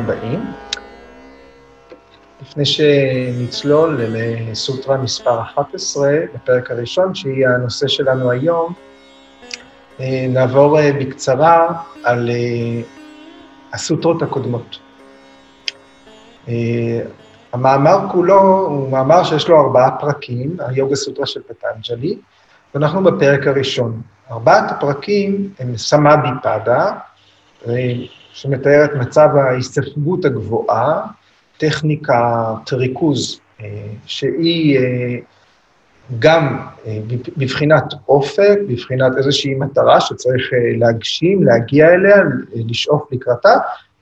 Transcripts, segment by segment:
הבאים. לפני שנצלול לסוטרה מספר 11, בפרק הראשון, שהיא הנושא שלנו היום, אה, נעבור אה, בקצרה על אה, הסוטרות הקודמות. המאמר כולו הוא מאמר שיש לו ארבעה פרקים, היוגה סוטרה של פטנג'לי, ואנחנו בפרק הראשון. ארבעת הפרקים הם סמאדי פאדה, שמתאר את מצב ההסתפגות הגבוהה, טכניקת ריכוז שהיא גם בבחינת אופק, בבחינת איזושהי מטרה שצריך להגשים, להגיע אליה, לשאוף לקראתה,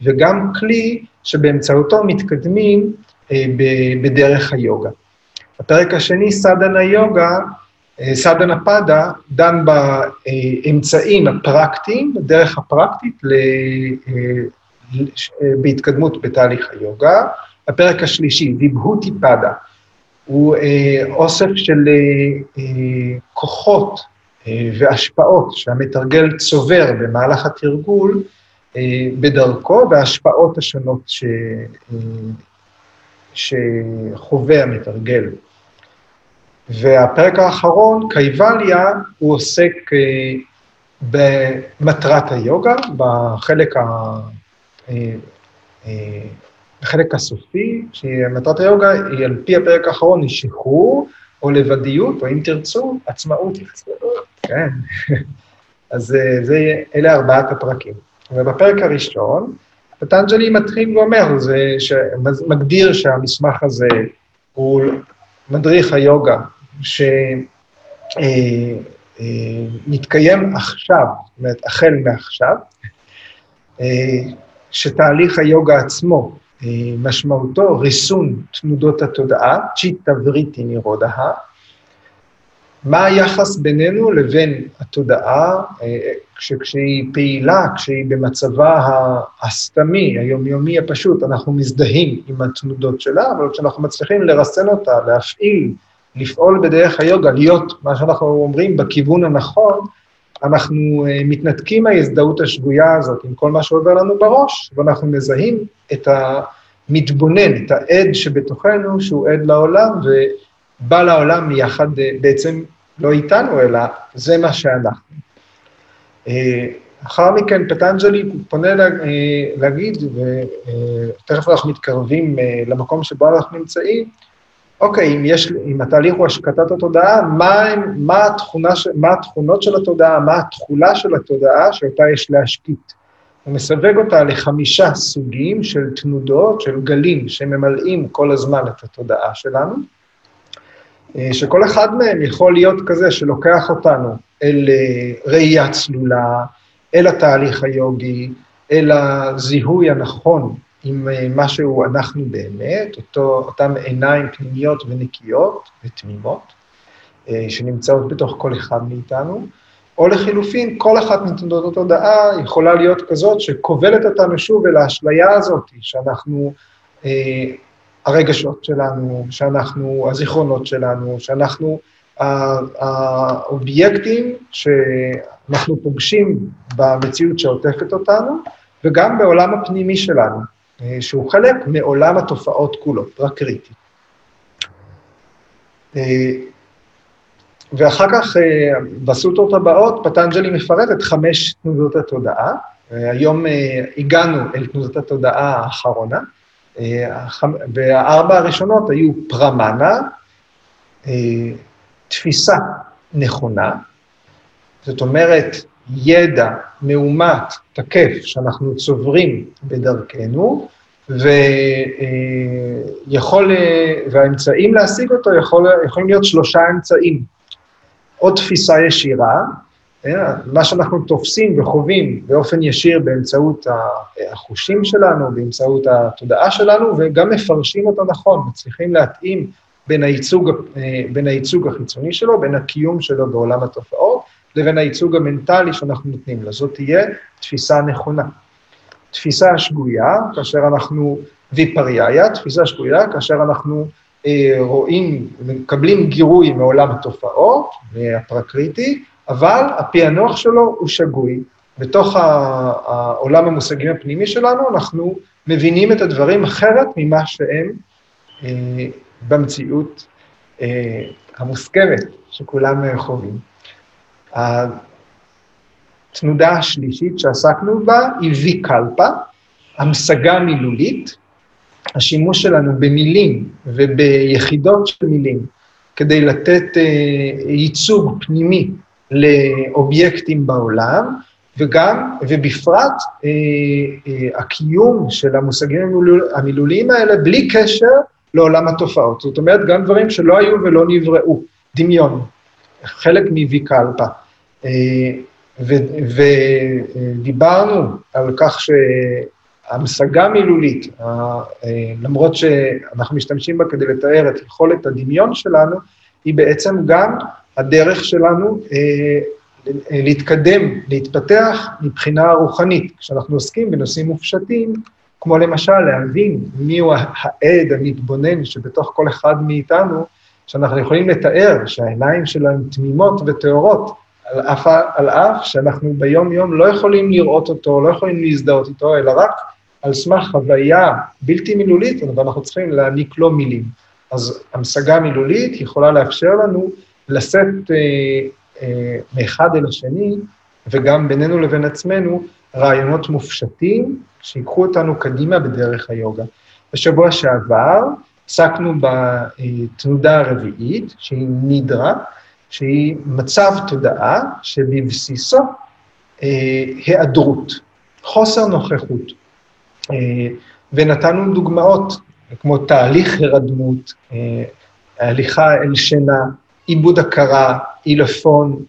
וגם כלי שבאמצעותו מתקדמים בדרך היוגה. הפרק השני, סדנה יוגה, סדנה פאדה, דן באמצעים הפרקטיים, בדרך הפרקטית בהתקדמות בתהליך היוגה. הפרק השלישי, ויבהותי פאדה, הוא אוסף של כוחות והשפעות שהמתרגל צובר במהלך התרגול בדרכו, וההשפעות השונות ש... שחווה המתרגל. והפרק האחרון, קייבליה, הוא עוסק במטרת היוגה, בחלק, ה... בחלק הסופי, שמטרת היוגה היא על פי הפרק האחרון, היא שחרור, או לבדיות, או אם תרצו, עצמאות. כן. אז זה, אלה ארבעת הפרקים. ובפרק הראשון, פטנג'לי מתחיל ואומר, זה שמגדיר שהמסמך הזה הוא מדריך היוגה, שמתקיים עכשיו, זאת אומרת, החל מעכשיו, שתהליך היוגה עצמו, משמעותו ריסון תנודות התודעה, צ'יטה וריטי נירודה, מה היחס בינינו לבין התודעה, כשהיא פעילה, כשהיא במצבה הסתמי, היומיומי הפשוט, אנחנו מזדהים עם התנודות שלה, אבל כשאנחנו מצליחים לרסן אותה, להפעיל, לפעול בדרך היוגה, להיות, מה שאנחנו אומרים, בכיוון הנכון, אנחנו מתנתקים מההזדהות השגויה הזאת עם כל מה שעובר לנו בראש, ואנחנו מזהים את המתבונן, את העד שבתוכנו, שהוא עד לעולם, ובא לעולם יחד, בעצם לא איתנו, אלא זה מה שאנחנו. אחר מכן פטנג'לי פונה להגיד, ותכף אנחנו מתקרבים למקום שבו אנחנו נמצאים, אוקיי, אם, יש, אם התהליך הוא השקטת התודעה, מה, מה, התכונה, מה התכונות של התודעה, מה התכולה של התודעה שאותה יש להשקיט. הוא מסווג אותה לחמישה סוגים של תנודות, של גלים שממלאים כל הזמן את התודעה שלנו, שכל אחד מהם יכול להיות כזה שלוקח אותנו אל ראייה צלולה, אל התהליך היוגי, אל הזיהוי הנכון עם מה שהוא אנחנו באמת, אותו, אותם עיניים פנימיות ונקיות ותמימות, שנמצאות בתוך כל אחד מאיתנו, או לחילופין, כל אחת מתנודות התודעה יכולה להיות כזאת שכובלת אותנו שוב אל האשליה הזאת, שאנחנו, הרגשות שלנו, שאנחנו, הזיכרונות שלנו, שאנחנו האובייקטים שאנחנו פוגשים במציאות שעוטפת אותנו, וגם בעולם הפנימי שלנו, שהוא חלק מעולם התופעות כולו, פרקריטי. ואחר כך, בסוטרות הבאות, פטנג'לי מפרט את חמש תנודות התודעה. היום הגענו אל תנודות התודעה האחרונה, והארבע הראשונות היו פרמנה, תפיסה נכונה, זאת אומרת, ידע מאומת, תקף, שאנחנו צוברים בדרכנו, ויכול, והאמצעים להשיג אותו יכול, יכולים להיות שלושה אמצעים. או תפיסה ישירה, מה שאנחנו תופסים וחווים באופן ישיר באמצעות החושים שלנו, באמצעות התודעה שלנו, וגם מפרשים אותו נכון, מצליחים להתאים בין הייצוג, בין הייצוג החיצוני שלו, בין הקיום שלו בעולם התופעות, לבין הייצוג המנטלי שאנחנו נותנים לו. זאת תהיה תפיסה נכונה. תפיסה שגויה, כאשר אנחנו, ויפריאיה, תפיסה שגויה, כאשר אנחנו אה, רואים, מקבלים גירוי מעולם התופעות, מהפרקריטי, אבל הפענוח שלו הוא שגוי. בתוך העולם המושגים הפנימי שלנו, אנחנו מבינים את הדברים אחרת ממה שהם אה, במציאות אה, המוסכמת שכולם חווים. התנודה השלישית שעסקנו בה היא ויקלפה, המשגה מילולית, השימוש שלנו במילים וביחידות של מילים כדי לתת אה, ייצוג פנימי לאובייקטים בעולם, וגם, ובפרט, אה, אה, הקיום של המושגים המילוליים האלה בלי קשר לעולם התופעות. זאת אומרת, גם דברים שלא היו ולא נבראו, דמיון, חלק מוויקלפה. אה, ודיברנו על כך שהמשגה מילולית, אה, למרות שאנחנו משתמשים בה כדי לתאר את יכולת הדמיון שלנו, היא בעצם גם הדרך שלנו אה, להתקדם, להתפתח מבחינה רוחנית. כשאנחנו עוסקים בנושאים מופשטים, כמו למשל להבין מיהו העד המתבונן שבתוך כל אחד מאיתנו, שאנחנו יכולים לתאר שהעיניים שלנו תמימות וטהורות, על אף, על אף שאנחנו ביום-יום לא יכולים לראות אותו, לא יכולים להזדהות איתו, אלא רק על סמך חוויה בלתי מילולית, ואנחנו צריכים להעניק לו מילים. אז המשגה מילולית יכולה לאפשר לנו לשאת אה, אה, מאחד אל השני, וגם בינינו לבין עצמנו, רעיונות מופשטים שיקחו אותנו קדימה בדרך היוגה. בשבוע שעבר עסקנו בתנודה הרביעית, שהיא נידרה, שהיא מצב תודעה שבבסיסו אה, היעדרות, חוסר נוכחות. אה, ונתנו דוגמאות, כמו תהליך הרדמות, אה, הליכה אל שינה, עיבוד הכרה, עילפון,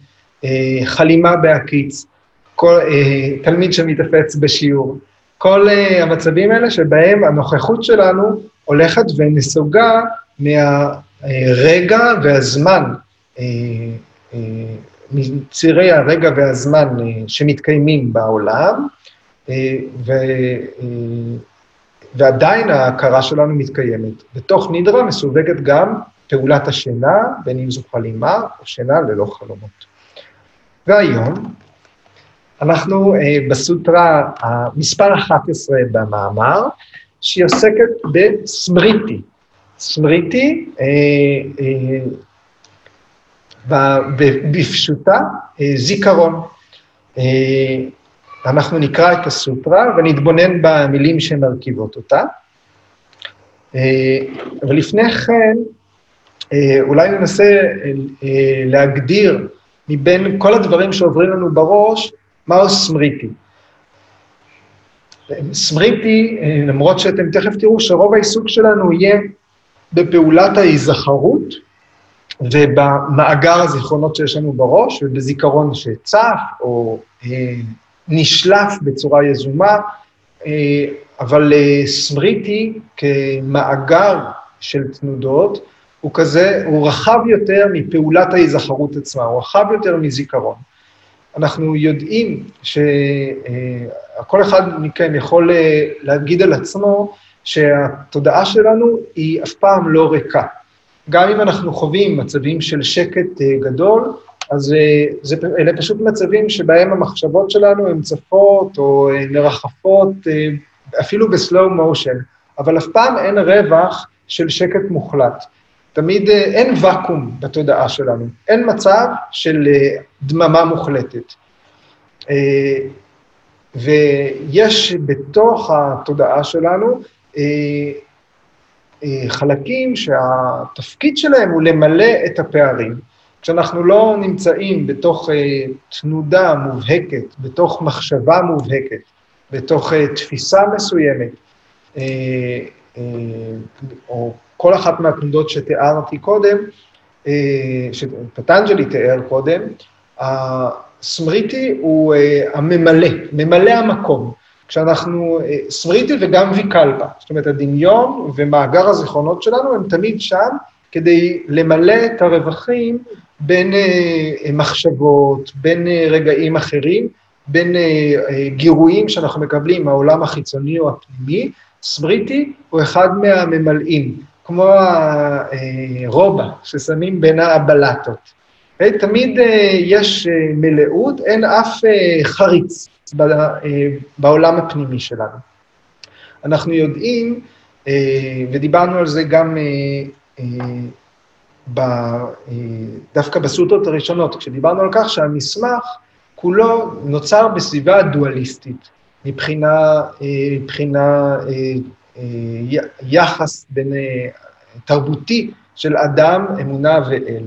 אה, חלימה בהקיץ, כל, אה, תלמיד שמתאפץ בשיעור. כל אה, המצבים האלה שבהם הנוכחות שלנו הולכת ונסוגה מהרגע והזמן, מצירי הרגע והזמן שמתקיימים בעולם, ו... ועדיין ההכרה שלנו מתקיימת. בתוך נידרה מסווגת גם פעולת השינה, בין אם זו חלימה או שינה ללא חלומות. והיום אנחנו אה, בסוטרה המספר 11 במאמר, שהיא עוסקת בסמריטי. סמריטי, אה, אה, בפשוטה, אה, זיכרון. אה, אנחנו נקרא את הסוטרה ונתבונן במילים שמרכיבות אותה. אה, ולפני כן, אולי ננסה להגדיר מבין כל הדברים שעוברים לנו בראש, מהו סמריטי. סמריטי, למרות שאתם תכף תראו שרוב העיסוק שלנו יהיה בפעולת ההיזכרות ובמאגר הזיכרונות שיש לנו בראש ובזיכרון שצף או אה, נשלף בצורה יזומה, אה, אבל אה, סמריטי כמאגר של תנודות, הוא כזה, הוא רחב יותר מפעולת ההיזכרות עצמה, הוא רחב יותר מזיכרון. אנחנו יודעים שכל אחד מכם יכול אה, להגיד על עצמו שהתודעה שלנו היא אף פעם לא ריקה. גם אם אנחנו חווים מצבים של שקט אה, גדול, אז אה, זה, אלה פשוט מצבים שבהם המחשבות שלנו הן צפות או מרחפות, אפילו בסלואו מושן, אבל אף פעם אין רווח של שקט מוחלט. תמיד אה, אין ואקום בתודעה שלנו, אין מצב של אה, דממה מוחלטת. אה, ויש בתוך התודעה שלנו חלקים שהתפקיד שלהם הוא למלא את הפערים. כשאנחנו לא נמצאים בתוך תנודה מובהקת, בתוך מחשבה מובהקת, בתוך תפיסה מסוימת, או כל אחת מהתנודות שתיארתי קודם, אה, שפטנג'לי תיאר קודם, הסמריטי הוא אה, הממלא, ממלא המקום. כשאנחנו, אה, סמריטי וגם ויקלפה, זאת אומרת, הדמיון ומאגר הזיכרונות שלנו הם תמיד שם כדי למלא את הרווחים בין מחשבות, בין רגעים אחרים, בין גירויים שאנחנו מקבלים מהעולם החיצוני או הפנימי. סמריטי הוא אחד מהממלאים. כמו הרובה ששמים בין הבלטות. תמיד אה, יש אה, מלאות, אין אף אה, חריץ בעולם הפנימי שלנו. אנחנו יודעים, ודיברנו על זה גם דווקא בסוטות הראשונות, כשדיברנו על כך שהמסמך כולו נוצר בסביבה דואליסטית, מבחינה, מבחינה יחס בין תרבותי של אדם, אמונה ואל.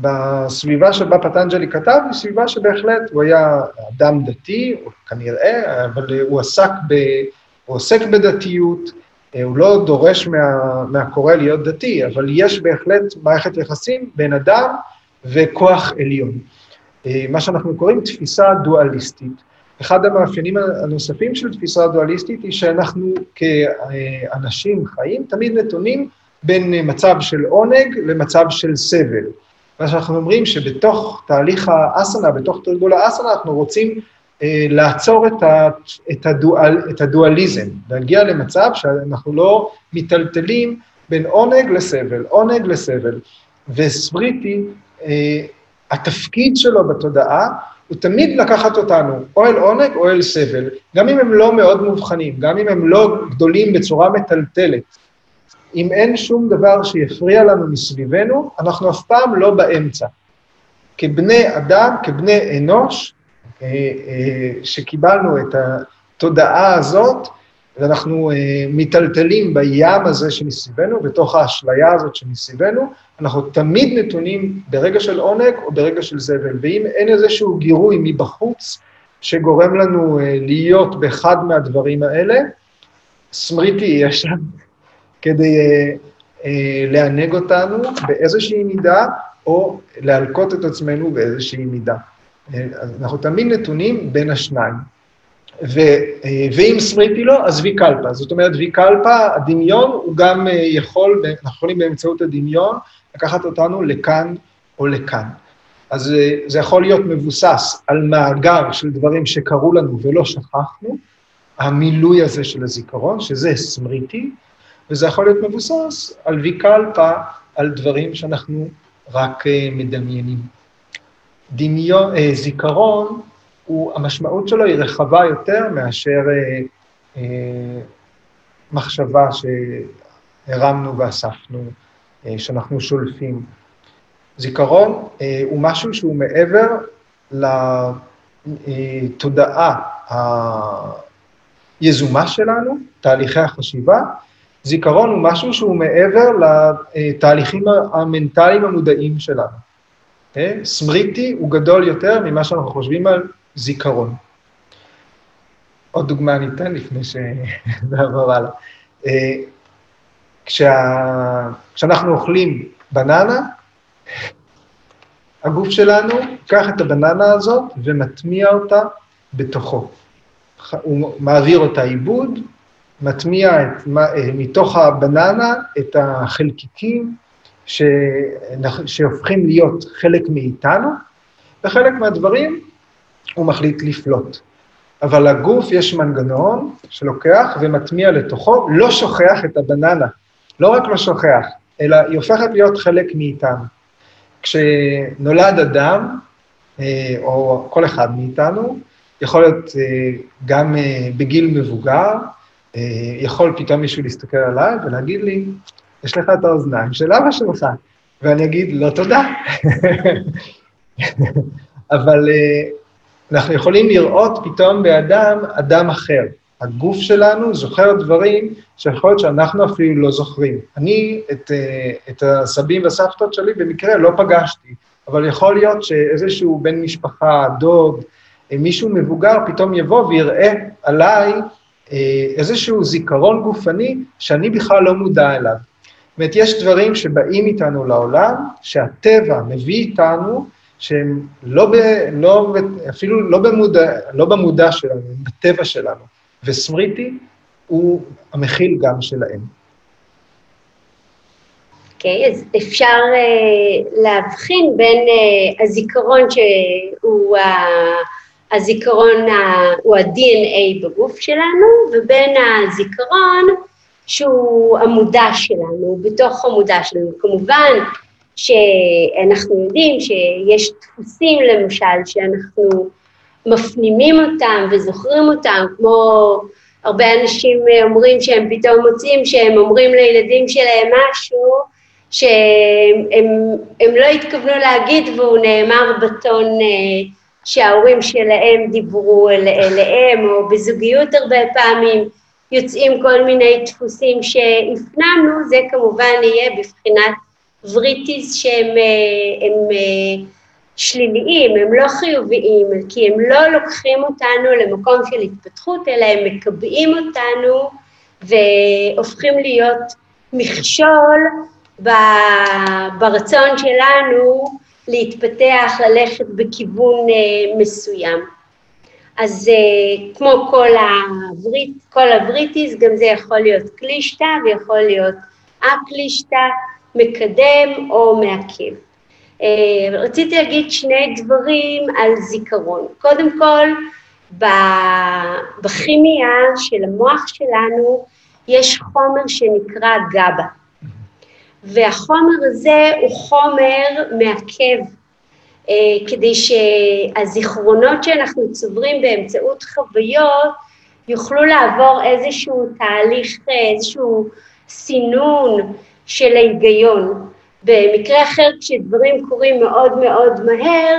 בסביבה שבה פטנג'לי כתב, היא סביבה שבהחלט הוא היה אדם דתי, כנראה, אבל הוא עסק ב... הוא עוסק בדתיות, הוא לא דורש מה, מהקורא להיות דתי, אבל יש בהחלט מערכת יחסים בין אדם וכוח עליון. מה שאנחנו קוראים תפיסה דואליסטית. אחד המאפיינים הנוספים של תפיסה דואליסטית היא שאנחנו כאנשים חיים תמיד נתונים בין מצב של עונג למצב של סבל. מה שאנחנו אומרים שבתוך תהליך האסנה, בתוך תרגול האסנה, אנחנו רוצים אה, לעצור את, ה, את, הדואל, את הדואליזם, להגיע למצב שאנחנו לא מיטלטלים בין עונג לסבל, עונג לסבל. וסבריטי, אה, התפקיד שלו בתודעה הוא תמיד לקחת אותנו או אל עונג או אל סבל, גם אם הם לא מאוד מובחנים, גם אם הם לא גדולים בצורה מטלטלת. אם אין שום דבר שיפריע לנו מסביבנו, אנחנו אף פעם לא באמצע. כבני אדם, כבני אנוש, אה, אה, שקיבלנו את התודעה הזאת, ואנחנו אה, מיטלטלים בים הזה שמסביבנו, בתוך האשליה הזאת שמסביבנו, אנחנו תמיד נתונים ברגע של עונג או ברגע של זבל. ואם אין איזשהו גירוי מבחוץ שגורם לנו להיות באחד מהדברים האלה, סמריטי יש שם כדי אה, אה, לענג אותנו באיזושהי מידה, או להלקות את עצמנו באיזושהי מידה. אה, אנחנו תמיד נתונים בין השניים. ו, ואם סמריטי לא, אז ויקלפה. זאת אומרת, ויקלפה, הדמיון, הוא גם יכול, אנחנו יכולים באמצעות הדמיון לקחת אותנו לכאן או לכאן. אז זה יכול להיות מבוסס על מאגר של דברים שקרו לנו ולא שכחנו, המילוי הזה של הזיכרון, שזה סמריטי, וזה יכול להיות מבוסס על ויקלפה, על דברים שאנחנו רק אה, מדמיינים. דמיון, אה, זיכרון, הוא, המשמעות שלו היא רחבה יותר מאשר אה, אה, מחשבה שהרמנו ואספנו, אה, שאנחנו שולפים. זיכרון אה, הוא משהו שהוא מעבר לתודעה היזומה שלנו, תהליכי החשיבה, זיכרון הוא משהו שהוא מעבר לתהליכים המנטליים המודעים שלנו. אה? סמריטי הוא גדול יותר ממה שאנחנו חושבים על זיכרון. עוד דוגמה אני אתן לפני שנעבור הלאה. אה, כשה... כשאנחנו אוכלים בננה, הגוף שלנו ייקח את הבננה הזאת ומטמיע אותה בתוכו. הוא מעביר אותה עיבוד, מטמיע את, אה, מתוך הבננה את החלקיקים שהופכים להיות חלק מאיתנו, וחלק מהדברים הוא מחליט לפלוט. אבל לגוף יש מנגנון שלוקח ומטמיע לתוכו, לא שוכח את הבננה, לא רק לא שוכח, אלא היא הופכת להיות חלק מאיתנו. כשנולד אדם, אה, או כל אחד מאיתנו, יכול להיות אה, גם בגיל מבוגר, יכול פתאום מישהו להסתכל עליי ולהגיד לי, יש לך את האוזניים של אבא שלך, ואני אגיד, לא תודה. אבל אה, אנחנו יכולים לראות פתאום באדם אדם אחר. הגוף שלנו זוכר דברים שיכול להיות שאנחנו אפילו לא זוכרים. אני את, אה, את הסבים והסבתות שלי במקרה לא פגשתי, אבל יכול להיות שאיזשהו בן משפחה, דוד, מישהו מבוגר פתאום יבוא ויראה עליי אה, איזשהו זיכרון גופני שאני בכלל לא מודע אליו. זאת אומרת, יש דברים שבאים איתנו לעולם, שהטבע מביא איתנו, שהם לא, ב, לא אפילו לא במודע, לא במודע שלנו, בטבע שלנו. וסמריטי הוא המכיל גם שלהם. אוקיי, okay, אז אפשר uh, להבחין בין uh, הזיכרון שהוא uh, הזיכרון הוא ה-DNA בגוף שלנו, ובין הזיכרון שהוא המודע שלנו, בתוך המודע שלנו. כמובן שאנחנו יודעים שיש דפוסים למשל שאנחנו מפנימים אותם וזוכרים אותם, כמו הרבה אנשים אומרים שהם פתאום מוצאים שהם אומרים לילדים שלהם משהו שהם הם, הם לא התכוונו להגיד והוא נאמר בטון אה, שההורים שלהם דיברו אל, אליהם, או בזוגיות הרבה פעמים יוצאים כל מיני דפוסים שהפנמנו, זה כמובן יהיה בבחינת וריטיס שהם הם, הם, שליליים, הם לא חיוביים, כי הם לא לוקחים אותנו למקום של התפתחות, אלא הם מקבעים אותנו והופכים להיות מכשול ברצון שלנו להתפתח, ללכת בכיוון אה, מסוים. אז אה, כמו כל, הברית, כל הבריטיס, גם זה יכול להיות קלישתא ויכול להיות א-קלישתא, מקדם או מעכב. אה, רציתי להגיד שני דברים על זיכרון. קודם כל, בכימיה של המוח שלנו יש חומר שנקרא גבה. והחומר הזה הוא חומר מעכב, אה, כדי שהזיכרונות שאנחנו צוברים באמצעות חוויות יוכלו לעבור איזשהו תהליך, איזשהו סינון של ההיגיון. במקרה אחר, כשדברים קורים מאוד מאוד מהר,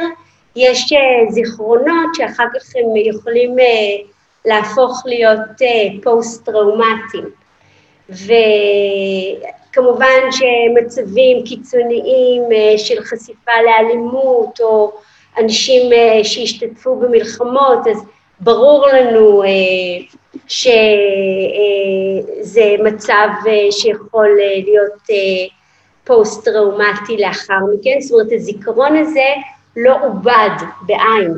יש אה, זיכרונות שאחר כך הם יכולים אה, להפוך להיות פוסט-טראומטיים. וכמובן שמצבים קיצוניים אה, של חשיפה לאלימות או אנשים אה, שהשתתפו במלחמות, אז ברור לנו אה, שזה מצב שיכול להיות פוסט-טראומטי לאחר מכן, זאת אומרת הזיכרון הזה לא עובד בעין,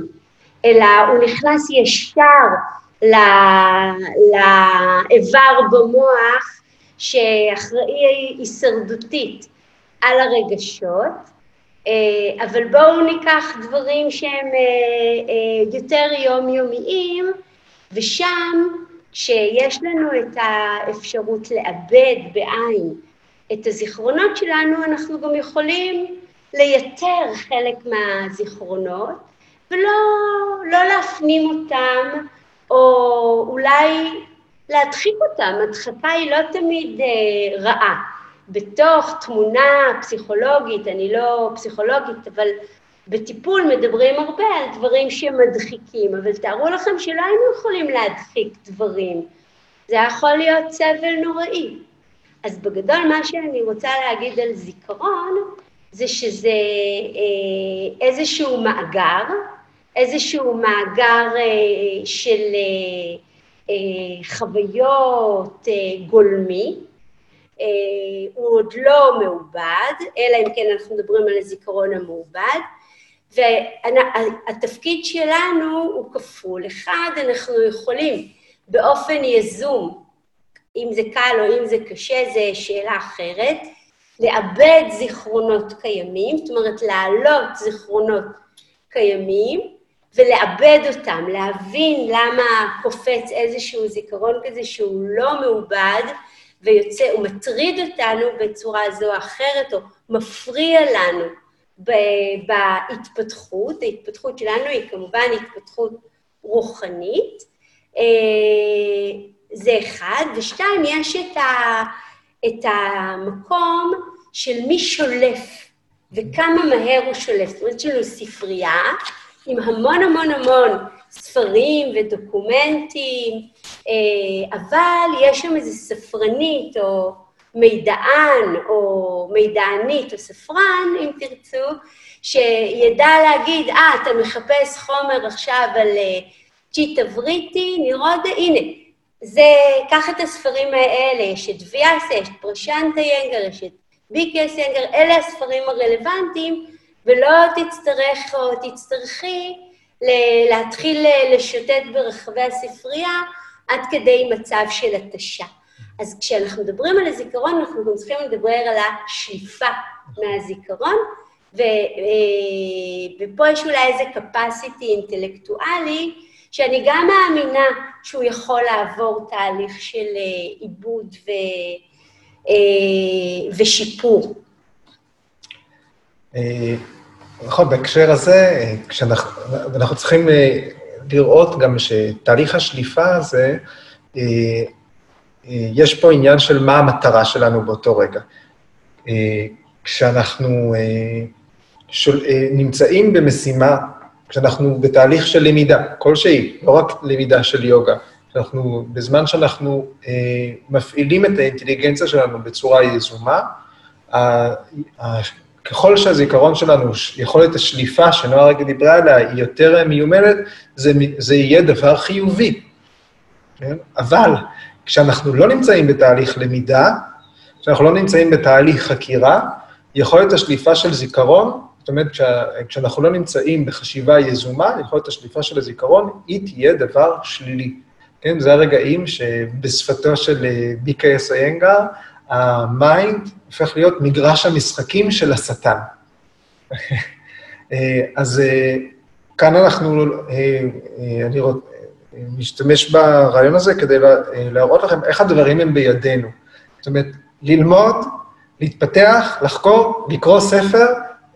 אלא הוא נכנס ישר לאיבר במוח שאחראי הישרדותית על הרגשות, אה, אבל בואו ניקח דברים שהם אה, אה, יותר יומיומיים, ושם כשיש לנו את האפשרות לאבד בעין את הזיכרונות שלנו, אנחנו גם יכולים לייתר חלק מהזיכרונות, ולא לא להפנים אותם, או אולי להדחיק אותם, הדחקה היא לא תמיד אה, רעה. בתוך תמונה פסיכולוגית, אני לא פסיכולוגית, אבל בטיפול מדברים הרבה על דברים שמדחיקים, אבל תארו לכם שלא היינו יכולים להדחיק דברים. זה יכול להיות סבל נוראי. אז בגדול מה שאני רוצה להגיד על זיכרון, זה שזה אה, איזשהו מאגר, איזשהו מאגר אה, של... אה, חוויות אה, גולמי, אה, הוא עוד לא מעובד, אלא אם כן אנחנו מדברים על הזיכרון המעובד, והתפקיד שלנו הוא כפול. אחד, אנחנו יכולים באופן יזום, אם זה קל או אם זה קשה, זו שאלה אחרת, לאבד זיכרונות קיימים, זאת אומרת להעלות זיכרונות קיימים, ולאבד אותם, להבין למה קופץ איזשהו זיכרון כזה שהוא לא מעובד ויוצא, הוא מטריד אותנו בצורה זו או אחרת, או מפריע לנו בהתפתחות. ההתפתחות שלנו היא כמובן התפתחות רוחנית. אה, זה אחד. ושתיים, יש את, ה, את המקום של מי שולף וכמה מהר הוא שולף. זאת אומרת, יש לנו ספרייה, עם המון המון המון ספרים ודוקומנטים, אה, אבל יש שם איזו ספרנית או מידען או מידענית או ספרן, אם תרצו, שידע להגיד, אה, אתה מחפש חומר עכשיו על אה, צ'יטה וריטי, נראות, הנה, זה, קח את הספרים האלה, יש את ויאסה, יש את פרשנטה ינגר, יש את ביקס ינגר, אלה הספרים הרלוונטיים, ולא תצטרך או תצטרכי להתחיל לשוטט ברחבי הספרייה עד כדי מצב של התשה. אז כשאנחנו מדברים על הזיכרון, אנחנו גם צריכים לדבר על השליפה מהזיכרון, ו, אה, ופה יש אולי איזה capacity אינטלקטואלי, שאני גם מאמינה שהוא יכול לעבור תהליך של אה, עיבוד ו, אה, ושיפור. נכון, בהקשר הזה, כשאנחנו צריכים אה, לראות גם שתהליך השליפה הזה יש פה עניין של מה המטרה שלנו באותו רגע. כשאנחנו שול, נמצאים במשימה, כשאנחנו בתהליך של למידה כלשהי, לא רק למידה של יוגה, שאנחנו, בזמן שאנחנו אה, מפעילים את האינטליגנציה שלנו בצורה יזומה, ככל שהזיכרון שלנו, יכולת השליפה שנועה רגע דיברה עליה, היא יותר מיומנת, זה, זה יהיה דבר חיובי. כן? אבל כשאנחנו לא נמצאים בתהליך למידה, כשאנחנו לא נמצאים בתהליך חקירה, יכולת השליפה של זיכרון, זאת אומרת, כשה, כשאנחנו לא נמצאים בחשיבה יזומה, יכולת השליפה של הזיכרון, היא תהיה דבר שלילי. כן, זה הרגעים שבשפתו של ביקייס איינגר, ה mind הופך להיות מגרש המשחקים של השטן. אז כאן אנחנו, אני רוצ, משתמש ברעיון הזה כדי להראות לכם איך הדברים הם בידינו. זאת אומרת, ללמוד, להתפתח, לחקור, לקרוא ספר,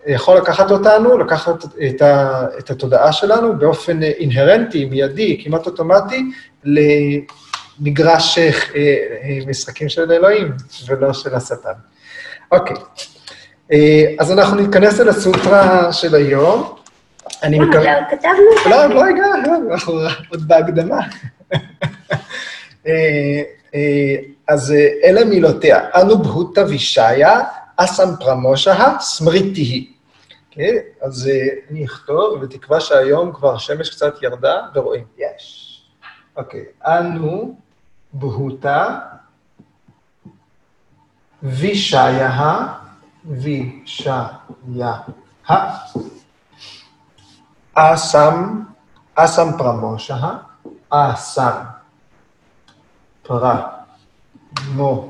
יכול לקחת אותנו, לקחת את, ה, את התודעה שלנו באופן אינהרנטי, מיידי, כמעט אוטומטי, למגרש אה, אה, משחקים של אלוהים ולא של השטן. אוקיי, אה, אז אנחנו נתכנס אל הסוטרה של היום. אני מקווה... לא, כתבנו את זה. לא, לא הגענו, אנחנו עוד בהקדמה. אז אלה מילותיה, אנו בהוטה וישעיה, אסם פרמושה, סמריתי היא. אוקיי? אז אני אכתוב, בתקווה שהיום כבר השמש קצת ירדה, ורואים, יש. אוקיי, אנו בהוטה וישעיה, וישעיה, אסם, אסם פרמושה, אסם פרמושה,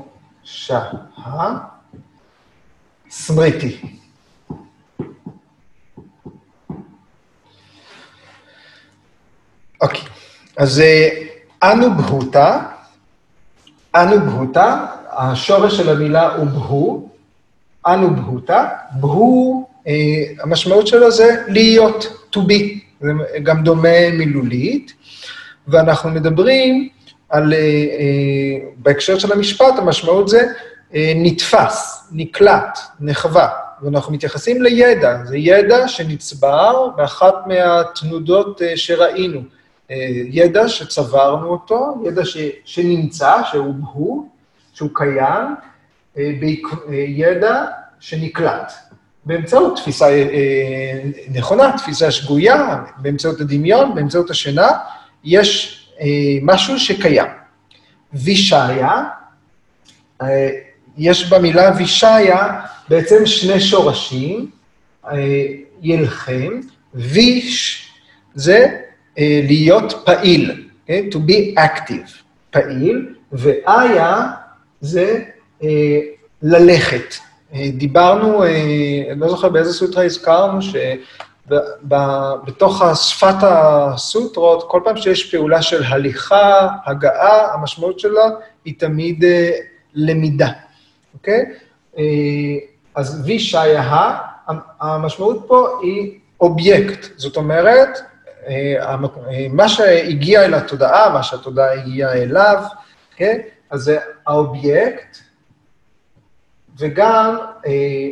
סמריתי. אוקיי. אז אנו בהוטה, אנו בהוטה, השורש של המילה הוא בהו, אנו בהוטה, בהו, אה, המשמעות שלו זה להיות, to be, זה גם דומה מילולית, ואנחנו מדברים על, אה, אה, בהקשר של המשפט, המשמעות זה נתפס, נקלט, נחווה, ואנחנו מתייחסים לידע, זה ידע שנצבר באחת מהתנודות שראינו. אה, ידע שצברנו אותו, ידע ש, שנמצא, שהוא הוא, שהוא קיים, אה, אה, ידע שנקלט. באמצעות תפיסה נכונה, תפיסה שגויה, באמצעות הדמיון, באמצעות השינה, יש משהו שקיים. וישעיה, יש במילה וישעיה בעצם שני שורשים, ילחם, ויש זה להיות פעיל, okay? כן? to be active, פעיל, ואיה זה uh, ללכת. Uh, דיברנו, uh, אני לא זוכר באיזה סוטרה הזכרנו, שבתוך שפת הסוטרות, כל פעם שיש פעולה של הליכה, הגעה, המשמעות שלה היא תמיד למידה, אוקיי? אז וישאיה, המשמעות פה היא אובייקט, זאת אומרת, אה, אה, מה שהגיע אל התודעה, מה שהתודעה הגיעה אליו, כן? אז זה האובייקט, וגם אה,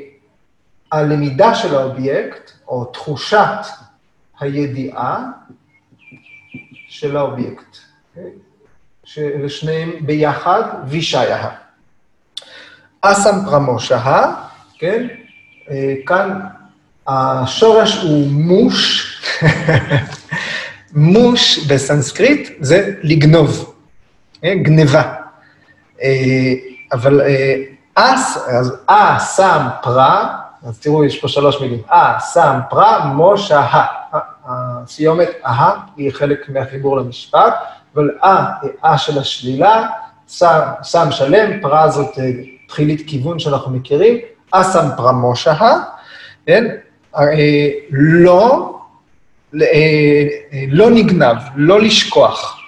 הלמידה של האובייקט, או תחושת הידיעה של האובייקט. כן? שאלה שניהם ביחד, וישעיה. אסם פרמושה, כן? כאן השורש הוא מוש, מוש בסנסקריט זה לגנוב, אה, גניבה. אה, אבל אה, אס, אז אה, סם, פרה, אז תראו, יש פה שלוש מילים. אה, סם, פרה, מושה, ה. הסיומת אה היא חלק מהחיבור למשפט, אבל אה היא אה של השלילה, סם, סם שלם, פרה זאת תחילית כיוון שאנחנו מכירים, אסם פרה מושה, כן? לא לא נגנב, לא לשכוח,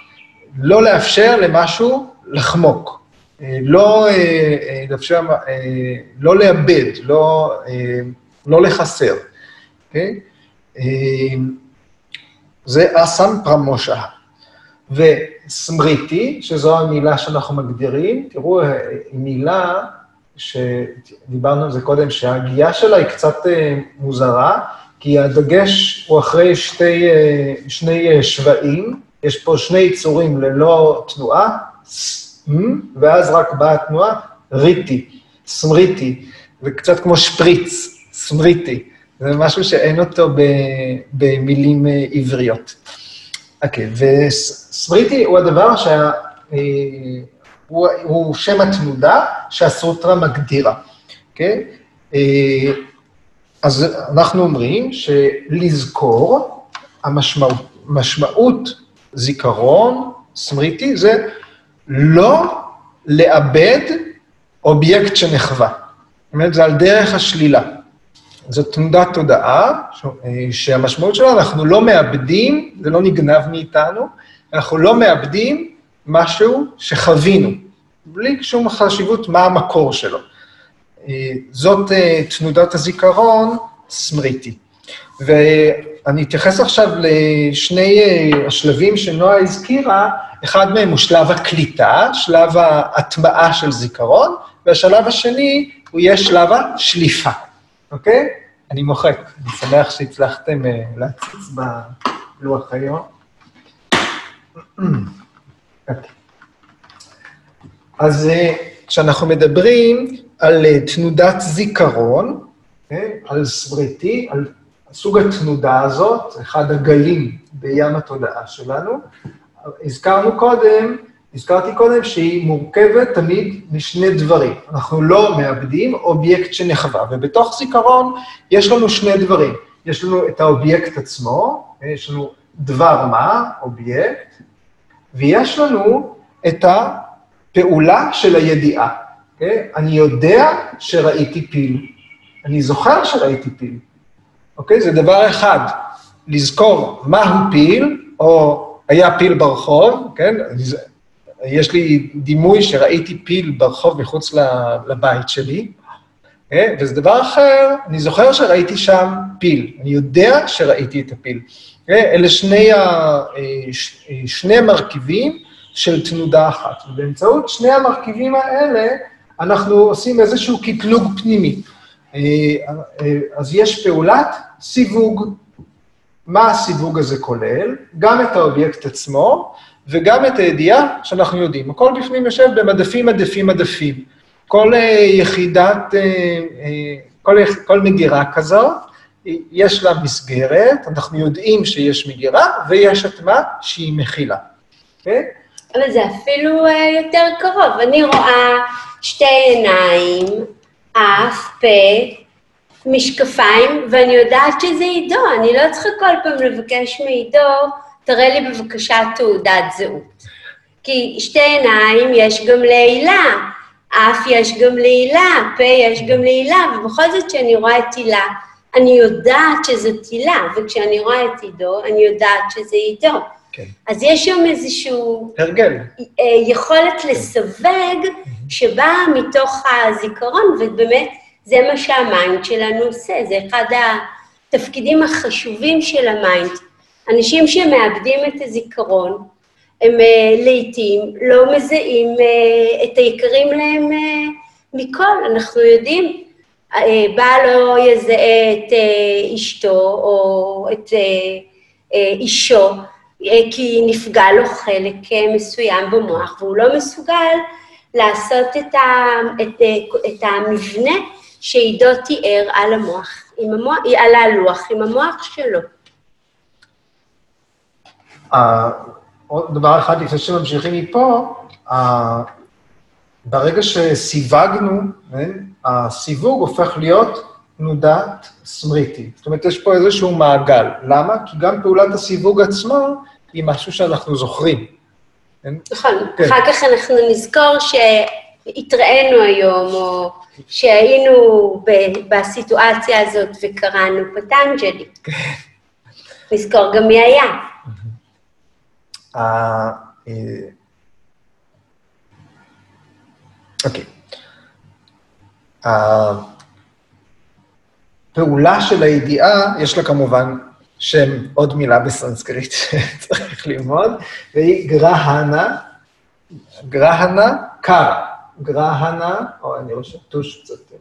לא לאפשר למשהו לחמוק, אה, לא לאפשר, לא לאבד, לא, לא לחסר, אוקיי? זה אסם פרמושה. וסמריטי, שזו המילה שאנחנו מגדירים, תראו, מילה שדיברנו על זה קודם, שההגייה שלה היא קצת אה, מוזרה, כי הדגש הוא אחרי שתי, אה, שני שבעים, יש פה שני יצורים ללא תנועה, ואז רק באה התנועה, ריטי, סמריטי, זה קצת כמו שפריץ, סמריטי. זה משהו שאין אותו במילים אה, עבריות. אוקיי, וסמריטי הוא הדבר שה... אה, הוא, הוא שם התנודה שהסוטרה מגדירה, אוקיי? אה, אז אנחנו אומרים שלזכור, המשמעות, משמעות זיכרון, סמריטי, זה לא לאבד אובייקט שנחווה. זאת אומרת, זה על דרך השלילה. זאת תנודת תודעה, שהמשמעות שלה, אנחנו לא מאבדים, זה לא נגנב מאיתנו, אנחנו לא מאבדים משהו שחווינו, בלי שום חשיבות מה המקור שלו. זאת אה, תנודת הזיכרון, סמריטי. ואני אתייחס עכשיו לשני אה, השלבים שנועה הזכירה, אחד מהם הוא שלב הקליטה, שלב ההטמעה של זיכרון, והשלב השני הוא יהיה שלב השליפה. אוקיי? אני מוחק. אני שמח שהצלחתם uh, להציץ בלוח היום. אוקיי. אז כשאנחנו מדברים על uh, תנודת זיכרון, כן? על סבריטי, על סוג התנודה הזאת, אחד הגלים בים התודעה שלנו, הזכרנו קודם הזכרתי קודם שהיא מורכבת תמיד משני דברים. אנחנו לא מאבדים אובייקט שנחווה, ובתוך זיכרון יש לנו שני דברים. יש לנו את האובייקט עצמו, יש לנו דבר מה, אובייקט, ויש לנו את הפעולה של הידיעה. אוקיי? אני יודע שראיתי פיל, אני זוכר שראיתי פיל. אוקיי? זה דבר אחד, לזכור מהו פיל, או היה פיל ברחוב, כן? יש לי דימוי שראיתי פיל ברחוב מחוץ לבית שלי, אה, וזה דבר אחר, אני זוכר שראיתי שם פיל, אני יודע שראיתי את הפיל. אה, אלה שני, ה, אה, שני מרכיבים של תנודה אחת. ובאמצעות שני המרכיבים האלה, אנחנו עושים איזשהו קטלוג פנימי. אז יש פעולת סיווג. מה הסיווג הזה כולל? גם את האובייקט עצמו, וגם את הידיעה שאנחנו יודעים. הכל בפנים יושב במדפים, מדפים, מדפים. כל uh, יחידת, כל, כל מגירה כזאת, יש לה מסגרת, אנחנו יודעים שיש מגירה, ויש את מה שהיא מכילה. Okay? אבל זה אפילו uh, יותר קרוב. אני רואה שתי עיניים, אף, פה, משקפיים, ואני יודעת שזה עידו, אני לא צריכה כל פעם לבקש מעידו תראה לי בבקשה תעודת זהות. כי שתי עיניים יש גם להילה, אף יש גם להילה, פה יש גם להילה, ובכל זאת כשאני רואה את הילה, אני יודעת שזאת הילה, וכשאני רואה את עידו, אני יודעת שזה עידו. כן. אז יש שם איזשהו... הרגל. אה, יכולת כן. לסווג שבאה מתוך הזיכרון, ובאמת זה מה שה mind שלנו עושה, זה אחד התפקידים החשובים של ה mind, אנשים שמאבדים את הזיכרון, הם אה, לעיתים לא מזהים אה, את היקרים להם אה, מכל. אנחנו יודעים, אה, בעל לא יזהה את אה, אשתו או את אה, אה, אישו, כי נפגע לו חלק אה, מסוים במוח, והוא לא מסוגל לעשות את, ה, את, uh, את המבנה שעידו תיאר על המוח, המוח, על הלוח עם המוח שלו. עוד דבר אחד לפני שממשיכים מפה, ברגע שסיווגנו, הסיווג הופך להיות תנודת סמריטי. זאת אומרת, יש פה איזשהו מעגל. למה? כי גם פעולת הסיווג עצמה היא משהו שאנחנו זוכרים. כן? נכון. כן. אחר כך אנחנו נזכור שהתראינו היום, או שהיינו בסיטואציה הזאת וקראנו פטנג'לי. כן. נזכור גם מי היה. אה, אוקיי. הפעולה של הידיעה, יש לה כמובן שם עוד מילה בסנסקריט שצריך ללמוד, והיא גרהנה, גרהנה קרה. גרהנה, או אני רואה שטוש קצת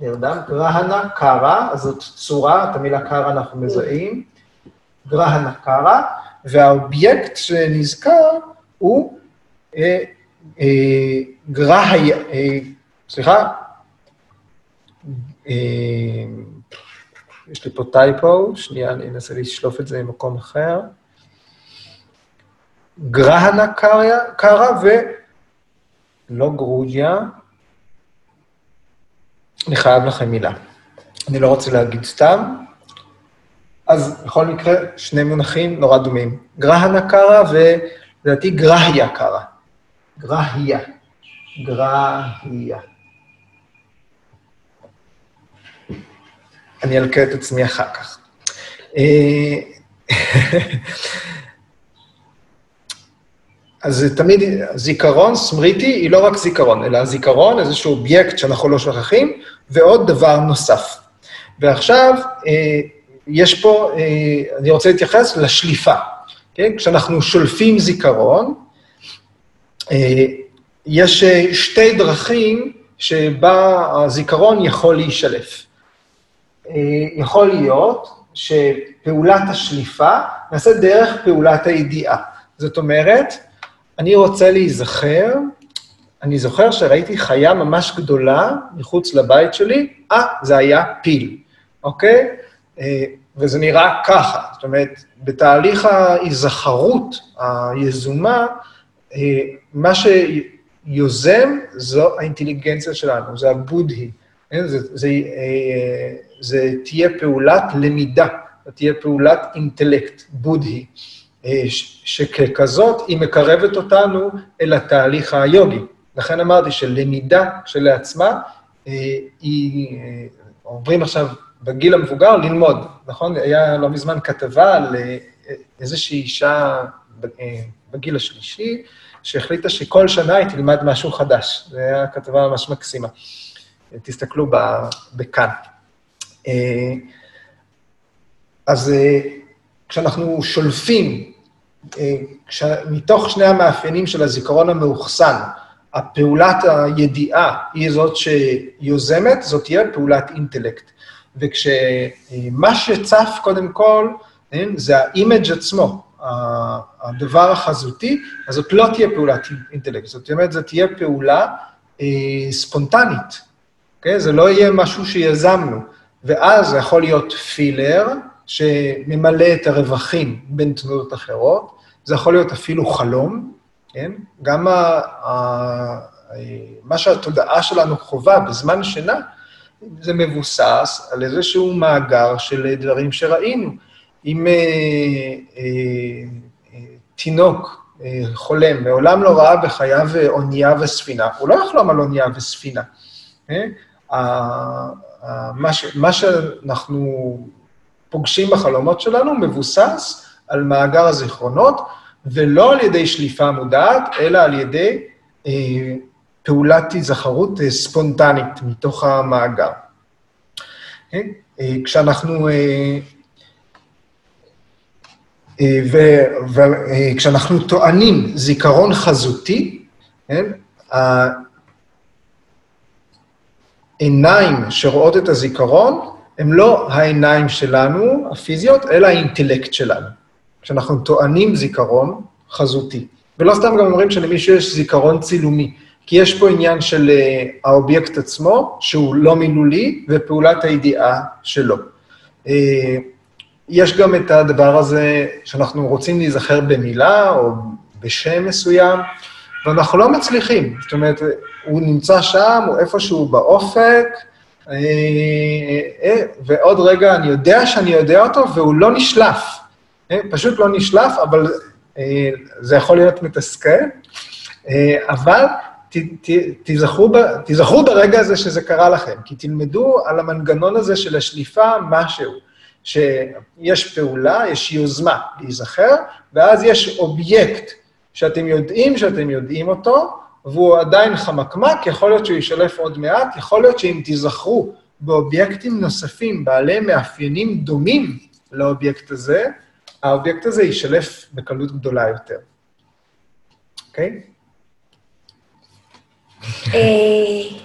נרדם, גרהנה קרה, אז זאת צורה, את המילה קרה אנחנו מזהים, גרהנה קרה, והאובייקט שנזכר הוא אה, אה, גרהיה, אה, סליחה, אה, יש לי פה טייפו, שנייה, אני אנסה לשלוף את זה ממקום אחר. גרהנה קרה ולא גרוג'יה. אני חייב לכם מילה. אני לא רוצה להגיד סתם. אז בכל מקרה, שני מונחים נורא דומים. גרהנה קרה ולדעתי גרהיה קרה. גרהיה. גרהיה. אני אלקה את עצמי אחר כך. אה, אז תמיד זיכרון, סמריטי, היא לא רק זיכרון, אלא זיכרון, איזשהו אובייקט שאנחנו לא שוכחים, ועוד דבר נוסף. ועכשיו, אה, יש פה, אה, אני רוצה להתייחס לשליפה. כן? כשאנחנו שולפים זיכרון, יש שתי דרכים שבה הזיכרון יכול להישלף. אה, יכול להיות שפעולת השליפה נעשית דרך פעולת הידיעה. זאת אומרת, אני רוצה להיזכר, אני זוכר שראיתי חיה ממש גדולה מחוץ לבית שלי, אה, זה היה פיל, אוקיי? אה, וזה נראה ככה. זאת אומרת, בתהליך ההיזכרות היזומה, אה, מה שיוזם זו האינטליגנציה שלנו, זה הבודהי. זה, זה, זה תהיה פעולת למידה, תהיה פעולת אינטלקט, בודהי, אה, שככזאת היא מקרבת אותנו אל התהליך היוגי. לכן אמרתי שלמידה כשלעצמה, אה, היא, אה, אומרים עכשיו בגיל המבוגר, ללמוד, נכון? היה לא מזמן כתבה על איזושהי אישה בגיל השלישי, שהחליטה שכל שנה היא תלמד משהו חדש. זו הייתה כתבה ממש מקסימה. תסתכלו בכאן. אה, אז אה, כשאנחנו שולפים, אה, מתוך שני המאפיינים של הזיכרון המאוחסן, הפעולת הידיעה היא זאת שיוזמת, זאת תהיה פעולת אינטלקט. וכשמה שצף קודם כל, זה ה image עצמו, הדבר החזותי, אז זאת לא תהיה פעולת אינטלקט, זאת אומרת, זאת תהיה פעולה ספונטנית, אוקיי? זה לא יהיה משהו שיזמנו. ואז זה יכול להיות filler, שממלא את הרווחים בין תנועות אחרות, זה יכול להיות אפילו חלום, כן? גם ה, ה, מה שהתודעה שלנו חווה בזמן שינה, זה מבוסס על איזשהו מאגר של דברים שראינו. אם אה, אה, אה, תינוק אה, חולם, מעולם לא ראה בחייו אונייה וספינה, הוא לא יחלום על אונייה וספינה. אה? מה, מה שאנחנו פוגשים בחלומות שלנו מבוסס על מאגר הזיכרונות, ולא על ידי שליפה מודעת, אלא על ידי אה, פעולת היזכרות אה, ספונטנית מתוך המאגר. אה, אה, כשאנחנו... אה, אה וכשאנחנו אה, טוענים זיכרון חזותי, כן, העיניים שרואות את הזיכרון, הן לא העיניים שלנו, הפיזיות, אלא האינטלקט שלנו. כשאנחנו טוענים זיכרון חזותי. ולא סתם גם אומרים שלמישהו יש זיכרון צילומי, כי יש פה עניין של uh, האובייקט עצמו, שהוא לא מילולי, ופעולת הידיעה שלו. Uh, יש גם את הדבר הזה שאנחנו רוצים להיזכר במילה או בשם מסוים, ואנחנו לא מצליחים. זאת אומרת, הוא נמצא שם, הוא איפשהו באופק, אה, אה, ועוד רגע אני יודע שאני יודע אותו, והוא לא נשלף. אה, פשוט לא נשלף, אבל זה יכול להיות מתסכל. אבל ת, ת, תזכרו, ב, תזכרו ברגע הזה שזה קרה לכם, כי תלמדו על המנגנון הזה של השליפה משהו, שיש פעולה, יש יוזמה להיזכר, ואז יש אובייקט שאתם יודעים שאתם יודעים אותו, והוא עדיין חמקמק, יכול להיות שהוא יישלף עוד מעט, יכול להיות שאם תיזכרו באובייקטים נוספים בעלי מאפיינים דומים לאובייקט הזה, האובייקט הזה יישלף בקלות גדולה יותר. אוקיי? אה,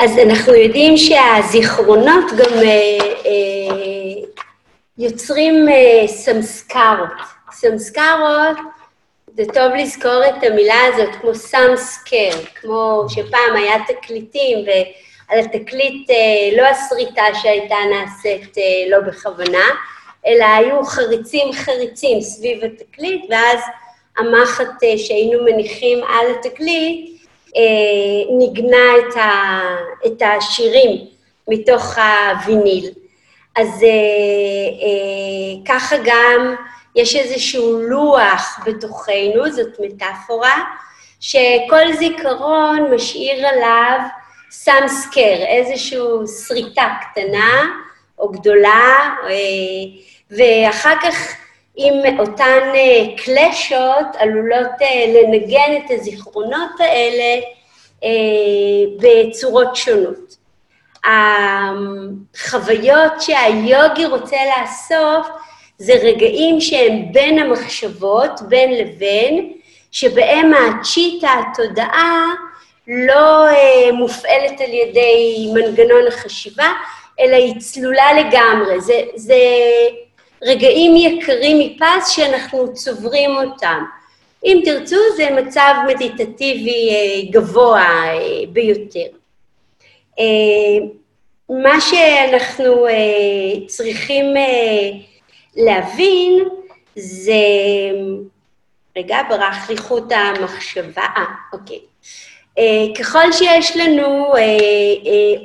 אז אנחנו יודעים שהזיכרונות גם אה, אה, יוצרים סמסקרות. סמסקרות, זה טוב לזכור את המילה הזאת, כמו some scar, כמו שפעם היה תקליטים, ועל התקליט לא הסריטה שהייתה נעשית לא בכוונה, אלא היו חריצים חריצים סביב התקליט, ואז המחט שהיינו מניחים על התקליט, אה, ניגנה את, ה, את השירים מתוך הוויניל. אז אה, אה, ככה גם יש איזשהו לוח בתוכנו, זאת מטאפורה, שכל זיכרון משאיר עליו סאמסקר, איזושהי שריטה קטנה או גדולה, ואחר כך אם אותן אה, קלשות עלולות אה, לנגן את הזיכרונות האלה אה, בצורות שונות. החוויות שהיוגי רוצה לאסוף זה רגעים שהם בין המחשבות, בין לבין, שבהם הצ'יטה, התודעה, לא מופעלת על ידי מנגנון החשיבה, אלא היא צלולה לגמרי. זה, זה רגעים יקרים מפס שאנחנו צוברים אותם. אם תרצו, זה מצב מדיטטיבי אה, גבוה אה, ביותר. אה, מה שאנחנו צריכים להבין זה... רגע, ברח לי חוט המחשבה. אה, אוקיי. ככל שיש לנו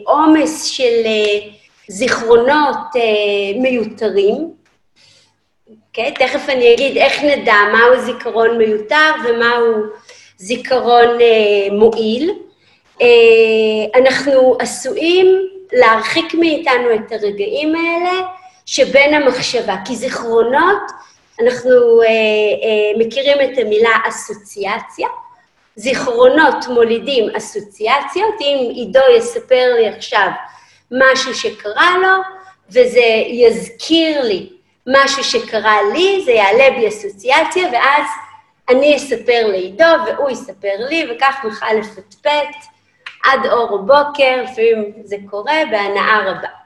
עומס של זיכרונות מיותרים, אוקיי? תכף אני אגיד איך נדע מהו זיכרון מיותר ומהו זיכרון אה, מועיל. אה, אנחנו עשויים להרחיק מאיתנו את הרגעים האלה שבין המחשבה, כי זיכרונות, אנחנו אה, אה, מכירים את המילה אסוציאציה, זיכרונות מולידים אסוציאציות, אם עידו יספר לי עכשיו משהו שקרה לו, וזה יזכיר לי משהו שקרה לי, זה יעלה בי אסוציאציה, ואז אני אספר לעידו והוא יספר לי, וכך נוכל לפטפט עד אור הבוקר, לפעמים זה קורה בהנאה רבה.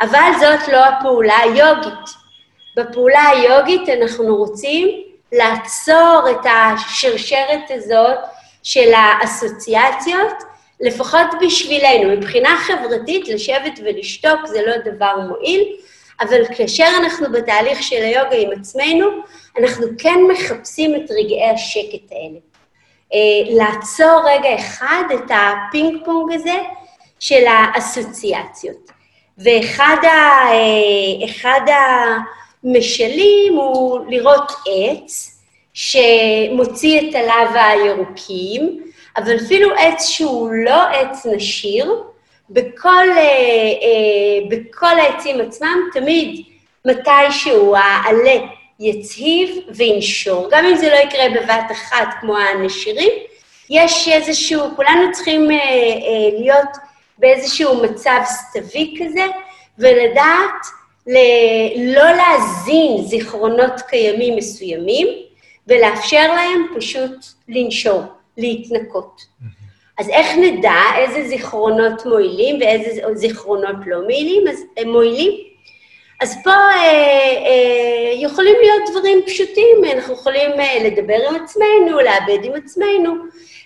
אבל זאת לא הפעולה היוגית. בפעולה היוגית אנחנו רוצים לעצור את השרשרת הזאת של האסוציאציות, לפחות בשבילנו. מבחינה חברתית, לשבת ולשתוק זה לא דבר מועיל, אבל כאשר אנחנו בתהליך של היוגה עם עצמנו, אנחנו כן מחפשים את רגעי השקט האלה. אה, לעצור רגע אחד את הפינג פונג הזה של האסוציאציות. ואחד ה, אה, המשלים הוא לראות עץ שמוציא את העלווה הירוקים, אבל אפילו עץ שהוא לא עץ נשיר, בכל, אה, אה, בכל העצים עצמם, תמיד מתישהו העלה יצהיב וינשור. גם אם זה לא יקרה בבת אחת כמו הנשירים, יש איזשהו, כולנו צריכים אה, אה, להיות באיזשהו מצב סתווי כזה, ולדעת ל- לא להזין זיכרונות קיימים מסוימים, ולאפשר להם פשוט לנשור, להתנקות. Mm-hmm. אז איך נדע איזה זיכרונות מועילים ואיזה זיכרונות לא מועילים? אז הם מועילים. אז פה אה, אה, יכולים להיות דברים פשוטים, אנחנו יכולים אה, לדבר עם עצמנו, לאבד עם עצמנו,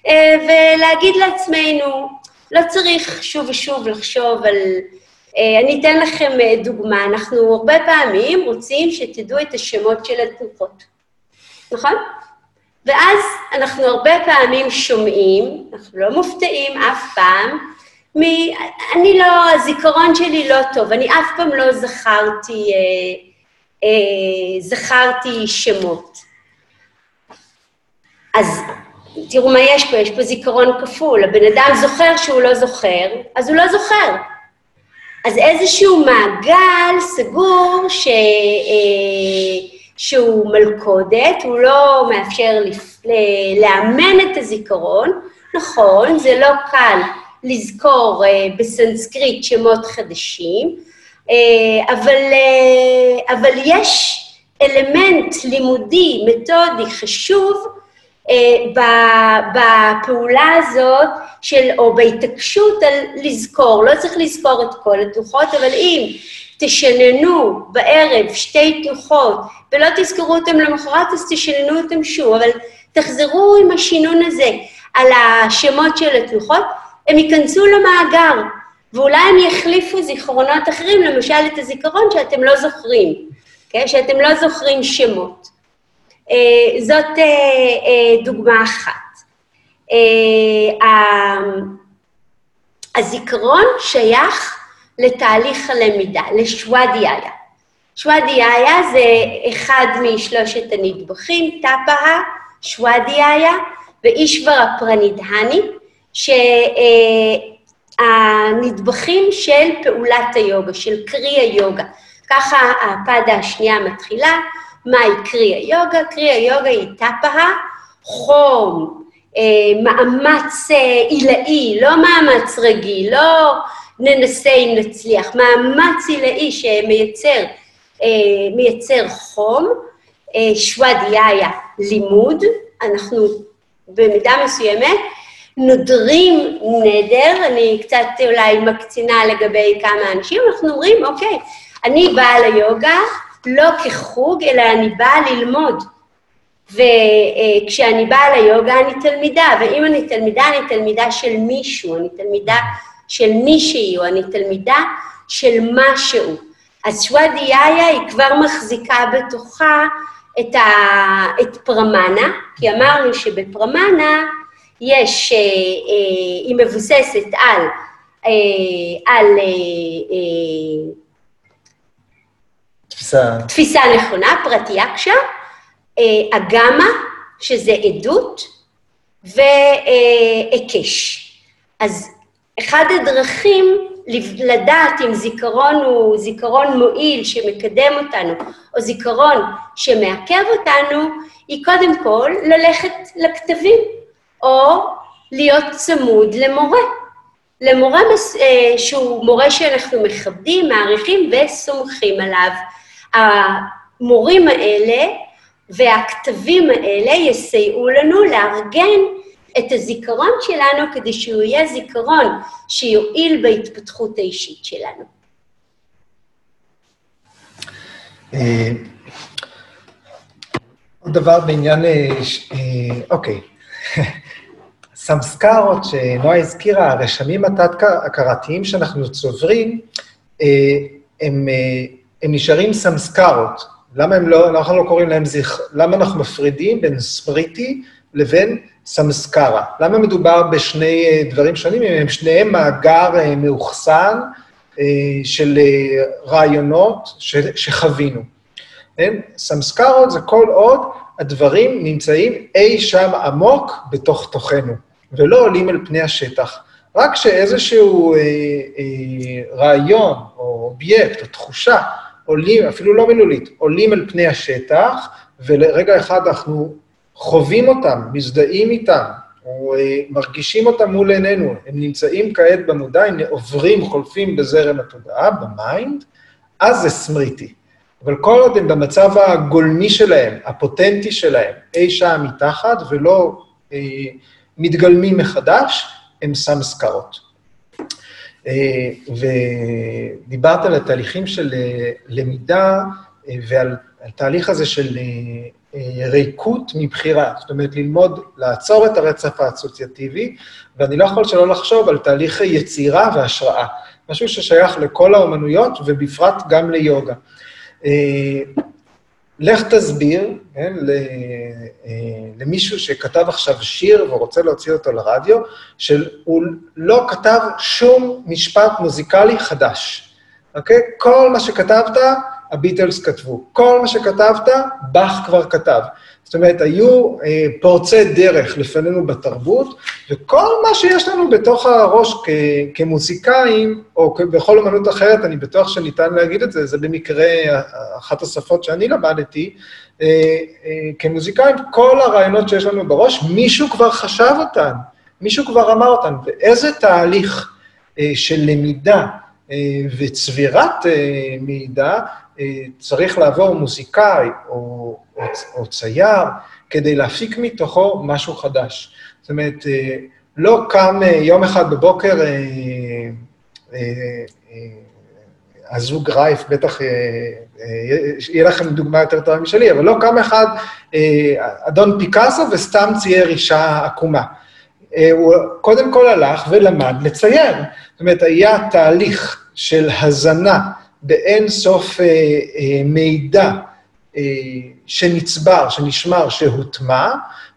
אה, ולהגיד לעצמנו, לא צריך שוב ושוב לחשוב על... אה, אני אתן לכם אה, דוגמה, אנחנו הרבה פעמים רוצים שתדעו את השמות של התנוחות, נכון? ואז אנחנו הרבה פעמים שומעים, אנחנו לא מופתעים אף פעם, מ... אני לא, הזיכרון שלי לא טוב, אני אף פעם לא זכרתי, אה, אה, זכרתי שמות. אז תראו מה יש פה, יש פה זיכרון כפול. הבן אדם זוכר שהוא לא זוכר, אז הוא לא זוכר. אז איזשהו מעגל סגור ש... אה, שהוא מלכודת, הוא לא מאפשר לאמן את הזיכרון. נכון, זה לא קל לזכור uh, בסנסקריט שמות חדשים, אבל, אבל יש אלמנט לימודי, מתודי, חשוב, בפעולה הזאת של, או בהתעקשות על לזכור, לא צריך לזכור את כל התלוחות, אבל אם תשננו בערב שתי תלוחות ולא תזכרו אותם למחרת, אז תשננו אותם שוב, אבל תחזרו עם השינון הזה על השמות של התלוחות, הם ייכנסו למאגר, ואולי הם יחליפו זיכרונות אחרים, למשל את הזיכרון שאתם לא זוכרים, כן? שאתם לא זוכרים שמות. אה, זאת אה, אה, דוגמה אחת. הזיכרון שייך לתהליך הלמידה, לשוואדיהיה. שוואדיהיה זה אחד משלושת הנדבכים, טפאה, שוואדיהיה ואישבר הפרנידהני, שהנדבכים של פעולת היוגה, של קרי היוגה. ככה הפדה השנייה מתחילה, מהי קרי היוגה? קרי היוגה היא טפאה, חום, אה, מאמץ אה, עילאי, לא מאמץ רגיל, לא ננסה אם נצליח, מאמץ עילאי שמייצר מייצר חום, שוואדיהיה לימוד, אנחנו במידה מסוימת נודרים נדר, אני קצת אולי מקצינה לגבי כמה אנשים, אנחנו אומרים, אוקיי, אני באה ליוגה לא כחוג, אלא אני באה ללמוד. וכשאני באה ליוגה אני תלמידה, ואם אני תלמידה, אני תלמידה של מישהו, אני תלמידה של מישהי, או אני תלמידה של משהו. אז שוואדיהיה היא כבר מחזיקה בתוכה את, ה, את פרמנה, כי אמרנו שבפרמנה יש, אה, אה, היא מבוססת על, אה, על תפיסה. תפיסה נכונה, פרטיאקשה, אגמה, שזה עדות, והיקש. אז אחד הדרכים לדעת אם זיכרון הוא זיכרון מועיל שמקדם אותנו, או זיכרון שמעכב אותנו, היא קודם כל ללכת לכתבים, או להיות צמוד למורה. למורה אה, שהוא מורה שאנחנו מכבדים, מעריכים וסומכים עליו. המורים האלה והכתבים האלה יסייעו לנו לארגן את הזיכרון שלנו כדי שהוא יהיה זיכרון שיועיל בהתפתחות האישית שלנו. אה, עוד דבר בעניין, אה, אה, אוקיי, סמסקרות שנועה הזכירה, הרשמים התת-הכרתיים שאנחנו צוברים, הם, הם נשארים סמסקרות. למה הם לא, אנחנו לא קוראים להם זכר, למה אנחנו מפרידים בין ספריטי לבין סמסקרה. למה מדובר בשני אה, דברים שונים? הם שניהם מאגר אה, מאוחסן אה, של רעיונות שחווינו. כן? סמסקרות זה כל עוד הדברים נמצאים אי שם עמוק בתוך תוכנו, ולא עולים אל פני השטח. רק שאיזשהו אה, אה, רעיון, או אובייקט, או תחושה, עולים, אפילו לא מילולית, עולים אל פני השטח, ולרגע אחד אנחנו חווים אותם, מזדהים איתם, או אה, מרגישים אותם מול עינינו, הם נמצאים כעת במודע, הם עוברים, חולפים בזרם התודעה, ב mind, אז זה סמריטי. אבל כל עוד הם במצב הגולמי שלהם, הפוטנטי שלהם, אי שם מתחת, ולא אה, מתגלמים מחדש, הם סמסקרות. אה, ודיברת על התהליכים של אה, למידה אה, ועל התהליך הזה של ריקות מבחירה, זאת אומרת, ללמוד, לעצור את הרצף האסוציאטיבי, ואני לא יכול שלא לחשוב על תהליך יצירה והשראה, משהו ששייך לכל האומנויות, ובפרט גם ליוגה. לך תסביר כן, אה, למישהו שכתב עכשיו שיר ורוצה להוציא אותו לרדיו, שהוא לא כתב שום משפט מוזיקלי חדש, אוקיי? כל מה שכתבת, הביטלס כתבו. כל מה שכתבת, באך כבר כתב. זאת אומרת, היו אה, פורצי דרך לפנינו בתרבות, וכל מה שיש לנו בתוך הראש כ- כמוזיקאים, או כ- בכל אמנות אחרת, אני בטוח שניתן להגיד את זה, זה במקרה אחת השפות שאני למדתי, אה, אה, כמוזיקאים, כל הרעיונות שיש לנו בראש, מישהו כבר חשב אותן, מישהו כבר אמר אותן, ואיזה תהליך אה, של למידה, וצבירת מידע צריך לעבור מוזיקאי או, או, או צייר כדי להפיק מתוכו משהו חדש. זאת אומרת, לא קם יום אחד בבוקר הזוג רייף, בטח יהיה לכם דוגמה יותר טובה משלי, אבל לא קם אחד, אדון פיקאסו, וסתם צייר אישה עקומה. הוא קודם כל הלך ולמד לצייר. זאת אומרת, היה תהליך של הזנה באין סוף מידע שנצבר, שנשמר, שהוטמע,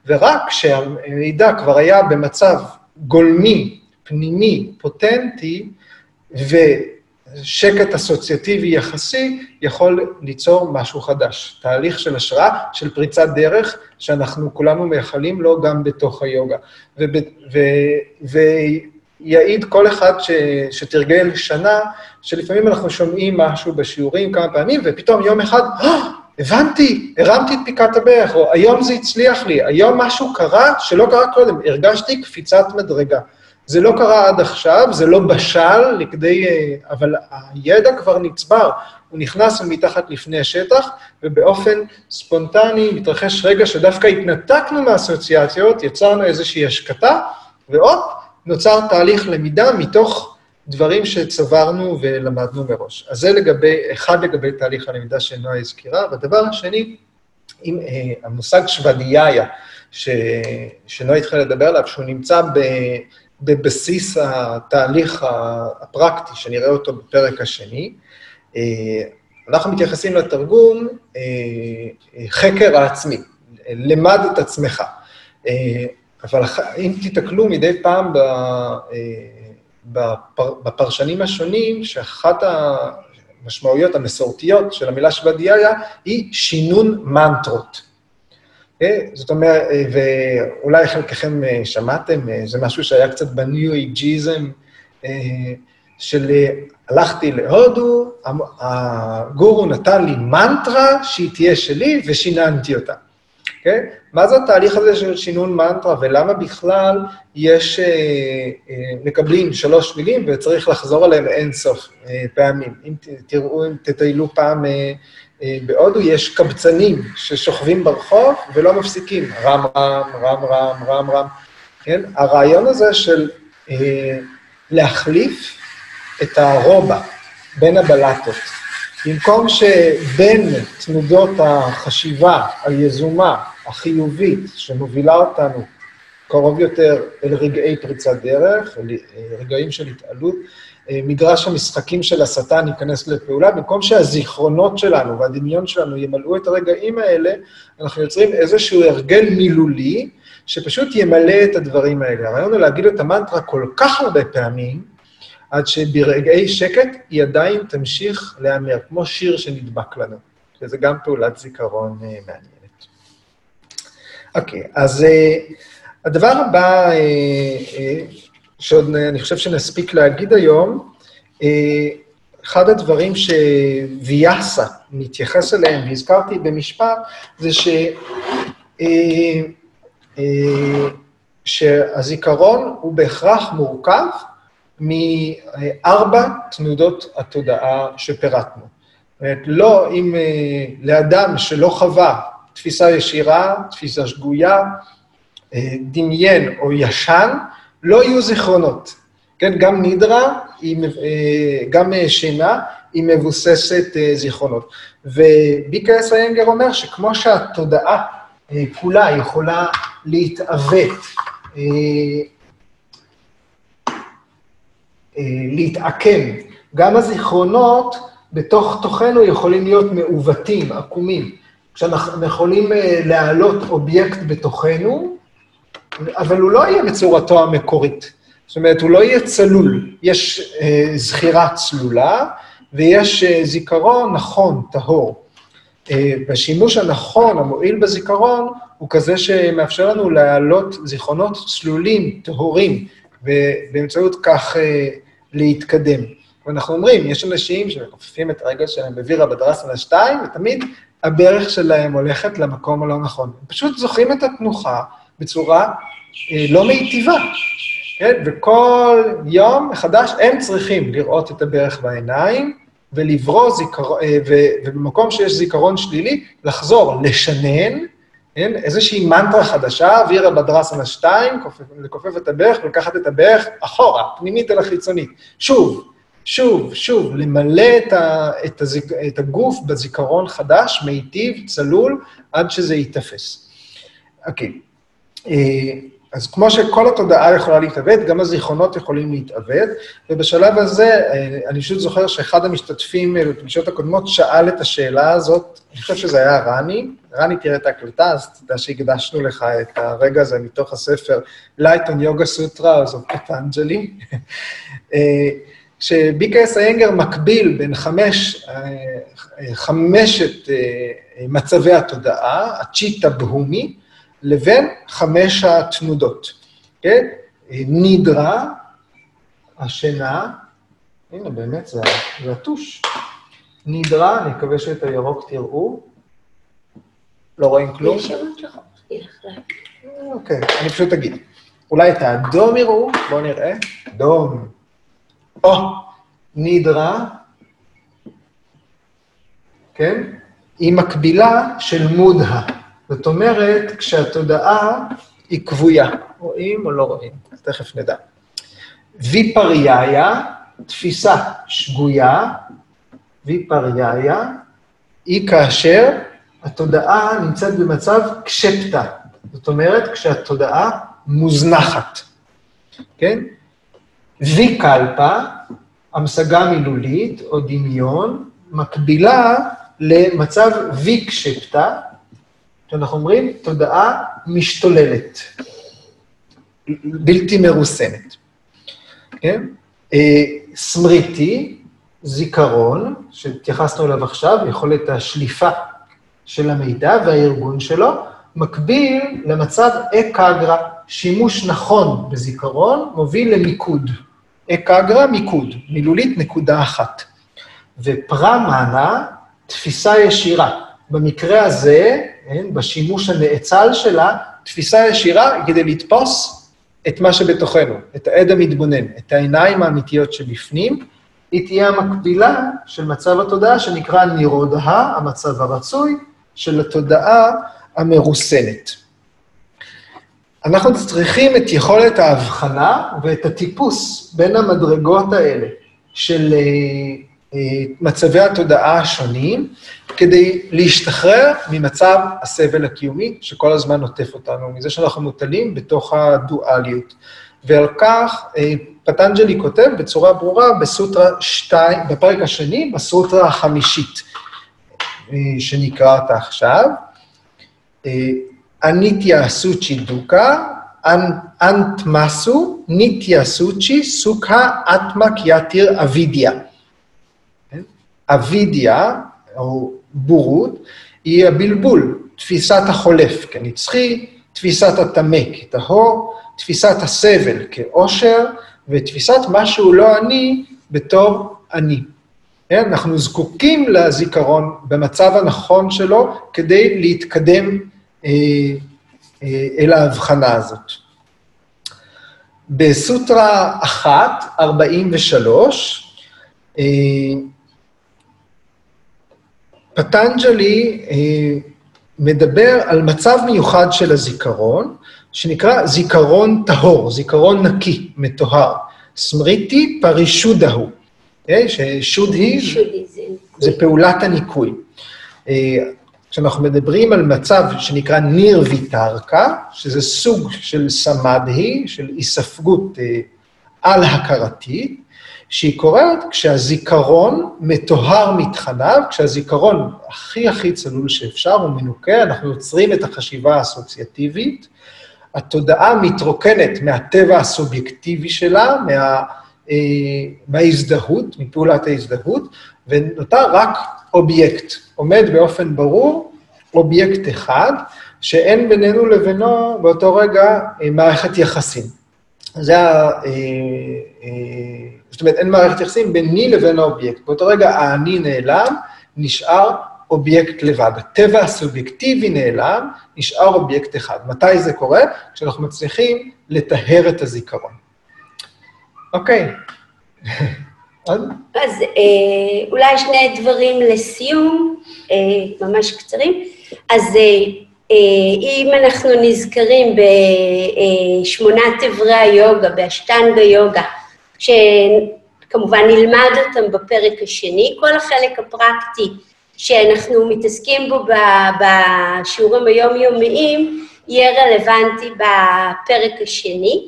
ורק כשהמידע כבר היה במצב גולמי, פנימי, פוטנטי, ושקט אסוציאטיבי יחסי יכול ליצור משהו חדש. תהליך של השראה, של פריצת דרך, שאנחנו כולנו מייחלים לו גם בתוך היוגה. ויעיד כל אחד ש, שתרגל שנה, שלפעמים אנחנו שומעים משהו בשיעורים כמה פעמים, ופתאום יום אחד, oh, הבנתי, הרמתי את פיקת הברך, או היום זה הצליח לי, היום משהו קרה שלא קרה קודם, הרגשתי קפיצת מדרגה. זה לא קרה עד עכשיו, זה לא בשל לכדי... אבל הידע כבר נצבר, הוא נכנס מתחת לפני השטח, ובאופן ספונטני מתרחש רגע שדווקא התנתקנו מהאסוציאציות, יצרנו איזושהי השקטה, ועוד נוצר תהליך למידה מתוך דברים שצברנו ולמדנו מראש. אז זה לגבי, אחד לגבי תהליך הלמידה שנועה הזכירה, והדבר השני, עם אה, המושג שוודאיה, שנועה התחילה לדבר עליו, שהוא נמצא ב... בבסיס התהליך הפרקטי, שנראה אותו בפרק השני. אה, אנחנו מתייחסים לתרגום אה, חקר העצמי, למד את עצמך. אה, אבל אם תיתקלו מדי פעם בפרשנים השונים, שאחת המשמעויות המסורתיות של המילה שוודאיה היא שינון מנטרות. אוקיי? זאת אומרת, אה, ואולי חלקכם אה, שמעתם, אה, זה משהו שהיה קצת בניו אייג'יזם, של הלכתי להודו, הגורו נתן לי מנטרה שהיא תהיה שלי ושיננתי אותה. Okay? מה זה התהליך הזה של שינון מנטרה, ולמה בכלל יש, מקבלים שלוש מילים וצריך לחזור עליהם אין סוף פעמים? אם תראו, אם תטיילו פעם בהודו יש קבצנים ששוכבים ברחוב ולא מפסיקים, רם רם, רם רם, רם רם, כן? הרעיון הזה של אה, להחליף את הרובה בין הבלטות. במקום שבין תנודות החשיבה היזומה, החיובית, שמובילה אותנו קרוב יותר אל רגעי פריצת דרך, אל רגעים של התעלות, אה, מגרש המשחקים של השטן ייכנס לפעולה, במקום שהזיכרונות שלנו והדמיון שלנו ימלאו את הרגעים האלה, אנחנו יוצרים איזשהו הרגל מילולי, שפשוט ימלא את הדברים האלה. הרעיון הוא להגיד את המנטרה כל כך הרבה פעמים, עד שברגעי שקט היא עדיין תמשיך להיאמר, כמו שיר שנדבק לנו, שזה גם פעולת זיכרון uh, מעניינת. אוקיי, okay, אז uh, הדבר הבא, uh, uh, שעוד אני חושב שנספיק להגיד היום, אה, אחד הדברים שוויאסה מתייחס אליהם, והזכרתי במשפט, זה ש... אה, אה, שהזיכרון הוא בהכרח מורכב מארבע תנודות התודעה שפירטנו. זאת אומרת, לא אם לאדם שלא חווה תפיסה ישירה, תפיסה שגויה, דמיין או ישן, לא יהיו זיכרונות. כן, גם נידרה, אה, גם אה, שינה, היא מבוססת אה, זיכרונות. וביקרס איינגר אומר שכמו שהתודעה כולה יכולה להתעוות, להתעקם, גם הזיכרונות בתוך תוכנו יכולים להיות מעוותים, עקומים. כשאנחנו יכולים להעלות אובייקט בתוכנו, אבל הוא לא יהיה בצורתו המקורית. זאת אומרת, הוא לא יהיה צלול. יש אה, זכירה צלולה ויש אה, זיכרון נכון, טהור. אה, והשימוש הנכון, המועיל בזיכרון, הוא כזה שמאפשר לנו להעלות זיכרונות צלולים, טהורים, ובאמצעות כך אה, להתקדם. ואנחנו אומרים, יש אנשים שמכופפים את הרגל שלהם בווירה בדרסנה 2, ותמיד הברך שלהם הולכת למקום הלא נכון. הם פשוט זוכרים את התנוחה בצורה אה, לא מיטיבה. כן? וכל יום מחדש הם צריכים לראות את הברך בעיניים ולברוא זיכרון, ובמקום שיש זיכרון שלילי, לחזור, לשנן, כן? איזושהי מנטרה חדשה, וירא בדרסנה 2, לכופף את הברך ולקחת את הברך אחורה, פנימית אל החיצונית. שוב, שוב, שוב, למלא את, ה, את, הזיק, את הגוף בזיכרון חדש, מיטיב, צלול, עד שזה ייתפס. אוקיי. אה, אז כמו שכל התודעה יכולה להתאבד, גם הזיכרונות יכולים להתאבד, ובשלב הזה, אה, אני פשוט זוכר שאחד המשתתפים אה, בפגישות הקודמות שאל את השאלה הזאת, אני חושב שזה היה רני, רני תראה את ההקלטה, אז תדע שהקדשנו לך את הרגע הזה מתוך הספר Light on Yoga Sutra, זאת פטנג'לי, שביקס איינגר מקביל בין חמש, חמשת מצבי התודעה, הצ'יטה בהומי, לבין חמש התנודות. כן? נידרה, השינה, הנה באמת זה, זה הטוש. נידרה, אני מקווה שאת הירוק תראו. לא רואים כלום? אוקיי, אני פשוט אגיד. אולי את האדום יראו, בואו נראה. אדום. או, נידרה, כן? היא מקבילה של מודה. זאת אומרת, כשהתודעה היא כבויה. רואים או לא רואים? תכף נדע. ויפריאיה, תפיסה שגויה, ויפריאיה, היא כאשר התודעה נמצאת במצב קשפטה. זאת אומרת, כשהתודעה מוזנחת, כן? ויקלפה, המשגה מילולית או דמיון, מקבילה למצב ויקשפטה, שאנחנו אומרים, תודעה משתוללת, בלתי מרוסנת. כן? אה, סמריטי, זיכרון, שהתייחסנו אליו עכשיו, יכולת השליפה של המידע והארגון שלו, מקביל למצב אקגרה, שימוש נכון בזיכרון מוביל למיקוד. אקגרה, מיקוד, מילולית נקודה אחת. ופרמנה, תפיסה ישירה. במקרה הזה, כן, בשימוש הנאצל שלה, תפיסה ישירה כדי לתפוס את מה שבתוכנו, את העד המתבונן, את העיניים האמיתיות שבפנים, היא תהיה המקבילה של מצב התודעה שנקרא נירודה, המצב הרצוי, של התודעה המרוסנת. אנחנו צריכים את יכולת ההבחנה ואת הטיפוס בין המדרגות האלה של אה, אה, מצבי התודעה השונים, כדי להשתחרר ממצב הסבל הקיומי שכל הזמן עוטף אותנו, מזה שאנחנו מוטלים בתוך הדואליות. ועל כך אה, פטנג'לי כותב בצורה ברורה בסוטרה 2, בפרק השני, בסוטרה החמישית, שנקרא אותה עכשיו. אניטיה סוצ'י דוקה, אנטמסו, ניטיה סוצ'י, סוקה אטמה קיאטיר אבידיה. אבידיה, או בורות, היא הבלבול, תפיסת החולף כנצחי, תפיסת הטמא כטהור, תפיסת הסבל כאושר, ותפיסת מה שהוא לא אני בתור אני. כן? אנחנו זקוקים לזיכרון במצב הנכון שלו כדי להתקדם אל ההבחנה הזאת. בסוטרה 1, 43, אה, פטנג'לי אה, מדבר על מצב מיוחד של הזיכרון, שנקרא זיכרון טהור, זיכרון נקי, מטוהר. סמריטי פרישודהו, אה, ששוד היא, זה פעולת הניקוי. אה, כשאנחנו מדברים על מצב שנקרא ניר ויתרקה, שזה סוג של סמדהי, של היספגות על-הכרתית, שהיא קורית כשהזיכרון מטוהר מתכניו, כשהזיכרון הכי הכי צלול שאפשר הוא מנוקה, אנחנו יוצרים את החשיבה האסוציאטיבית, התודעה מתרוקנת מהטבע הסובייקטיבי שלה, מה, אה, מההזדהות, מפעולת ההזדהות, ונותר רק אובייקט. עומד באופן ברור אובייקט אחד, שאין בינינו לבינו באותו רגע אה, מערכת יחסים. זה ה... אה, אה, זאת אומרת, אין מערכת יחסים ביני לבין האובייקט. באותו רגע האני נעלם, נשאר אובייקט לבד. הטבע הסובייקטיבי נעלם, נשאר אובייקט אחד. מתי זה קורה? כשאנחנו מצליחים לטהר את הזיכרון. אוקיי. אז אה, אולי שני דברים לסיום, אה, ממש קצרים. אז אה, אם אנחנו נזכרים בשמונת אברי היוגה, באשטנגה יוגה, שכמובן נלמד אותם בפרק השני, כל החלק הפרקטי שאנחנו מתעסקים בו בשיעורים היומיומיים, יהיה רלוונטי בפרק השני,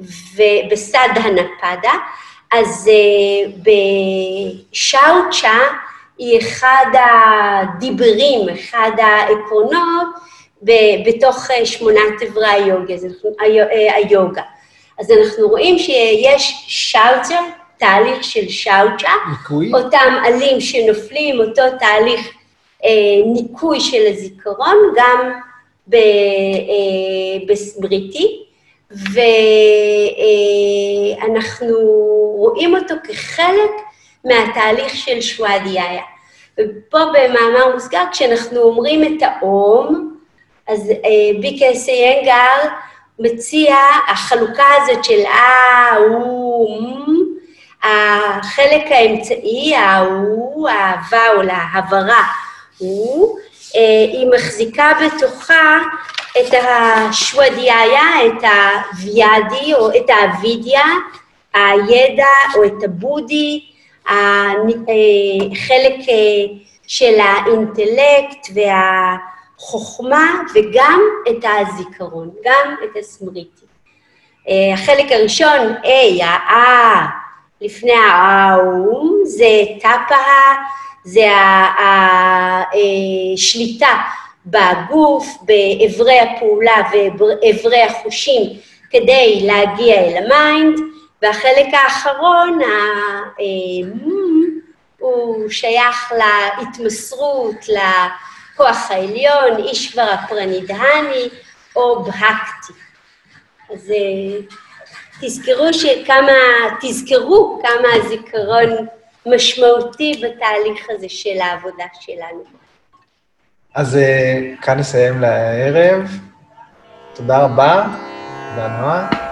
אה, ובסד הנפדה. אז אה, בשאוצ'ה היא אחד הדיברים, אחד העקרונות בתוך אה, שמונת אברי היוגה. היוגה. אז אנחנו רואים שיש שאוצ'ה, תהליך של שאוצ'ה. אותם עלים שנופלים, אותו תהליך אה, ניקוי של הזיכרון, גם ב, אה, בסמריתי, ואנחנו רואים אותו כחלק מהתהליך של שוואדיאיה. ופה במאמר מוסגר, כשאנחנו אומרים את האום, אז אה, ביקה סיינגר מציע החלוקה הזאת של אה, אום, החלק האמצעי, ההוא, או להברה, הוא, אה, היא מחזיקה בתוכה את השוודיה, את הוויאדי או את האבידיה, הידע או את הבודי, החלק אה, של האינטלקט והחוכמה וגם את הזיכרון, גם את הסמריטי. אה, החלק הראשון, A, ה-A, לפני האום, זה טאפס, זה השליטה בגוף, באיברי הפעולה ואיברי החושים כדי להגיע אל ה mind, והחלק האחרון, הוא שייך להתמסרות, לכוח העליון, אישוורה פרנידהנה או בהקטי. אז תזכרו שכמה, תזכרו כמה הזיכרון משמעותי בתהליך הזה של העבודה שלנו. אז אה, כאן נסיים לערב. תודה רבה. תודה נועה.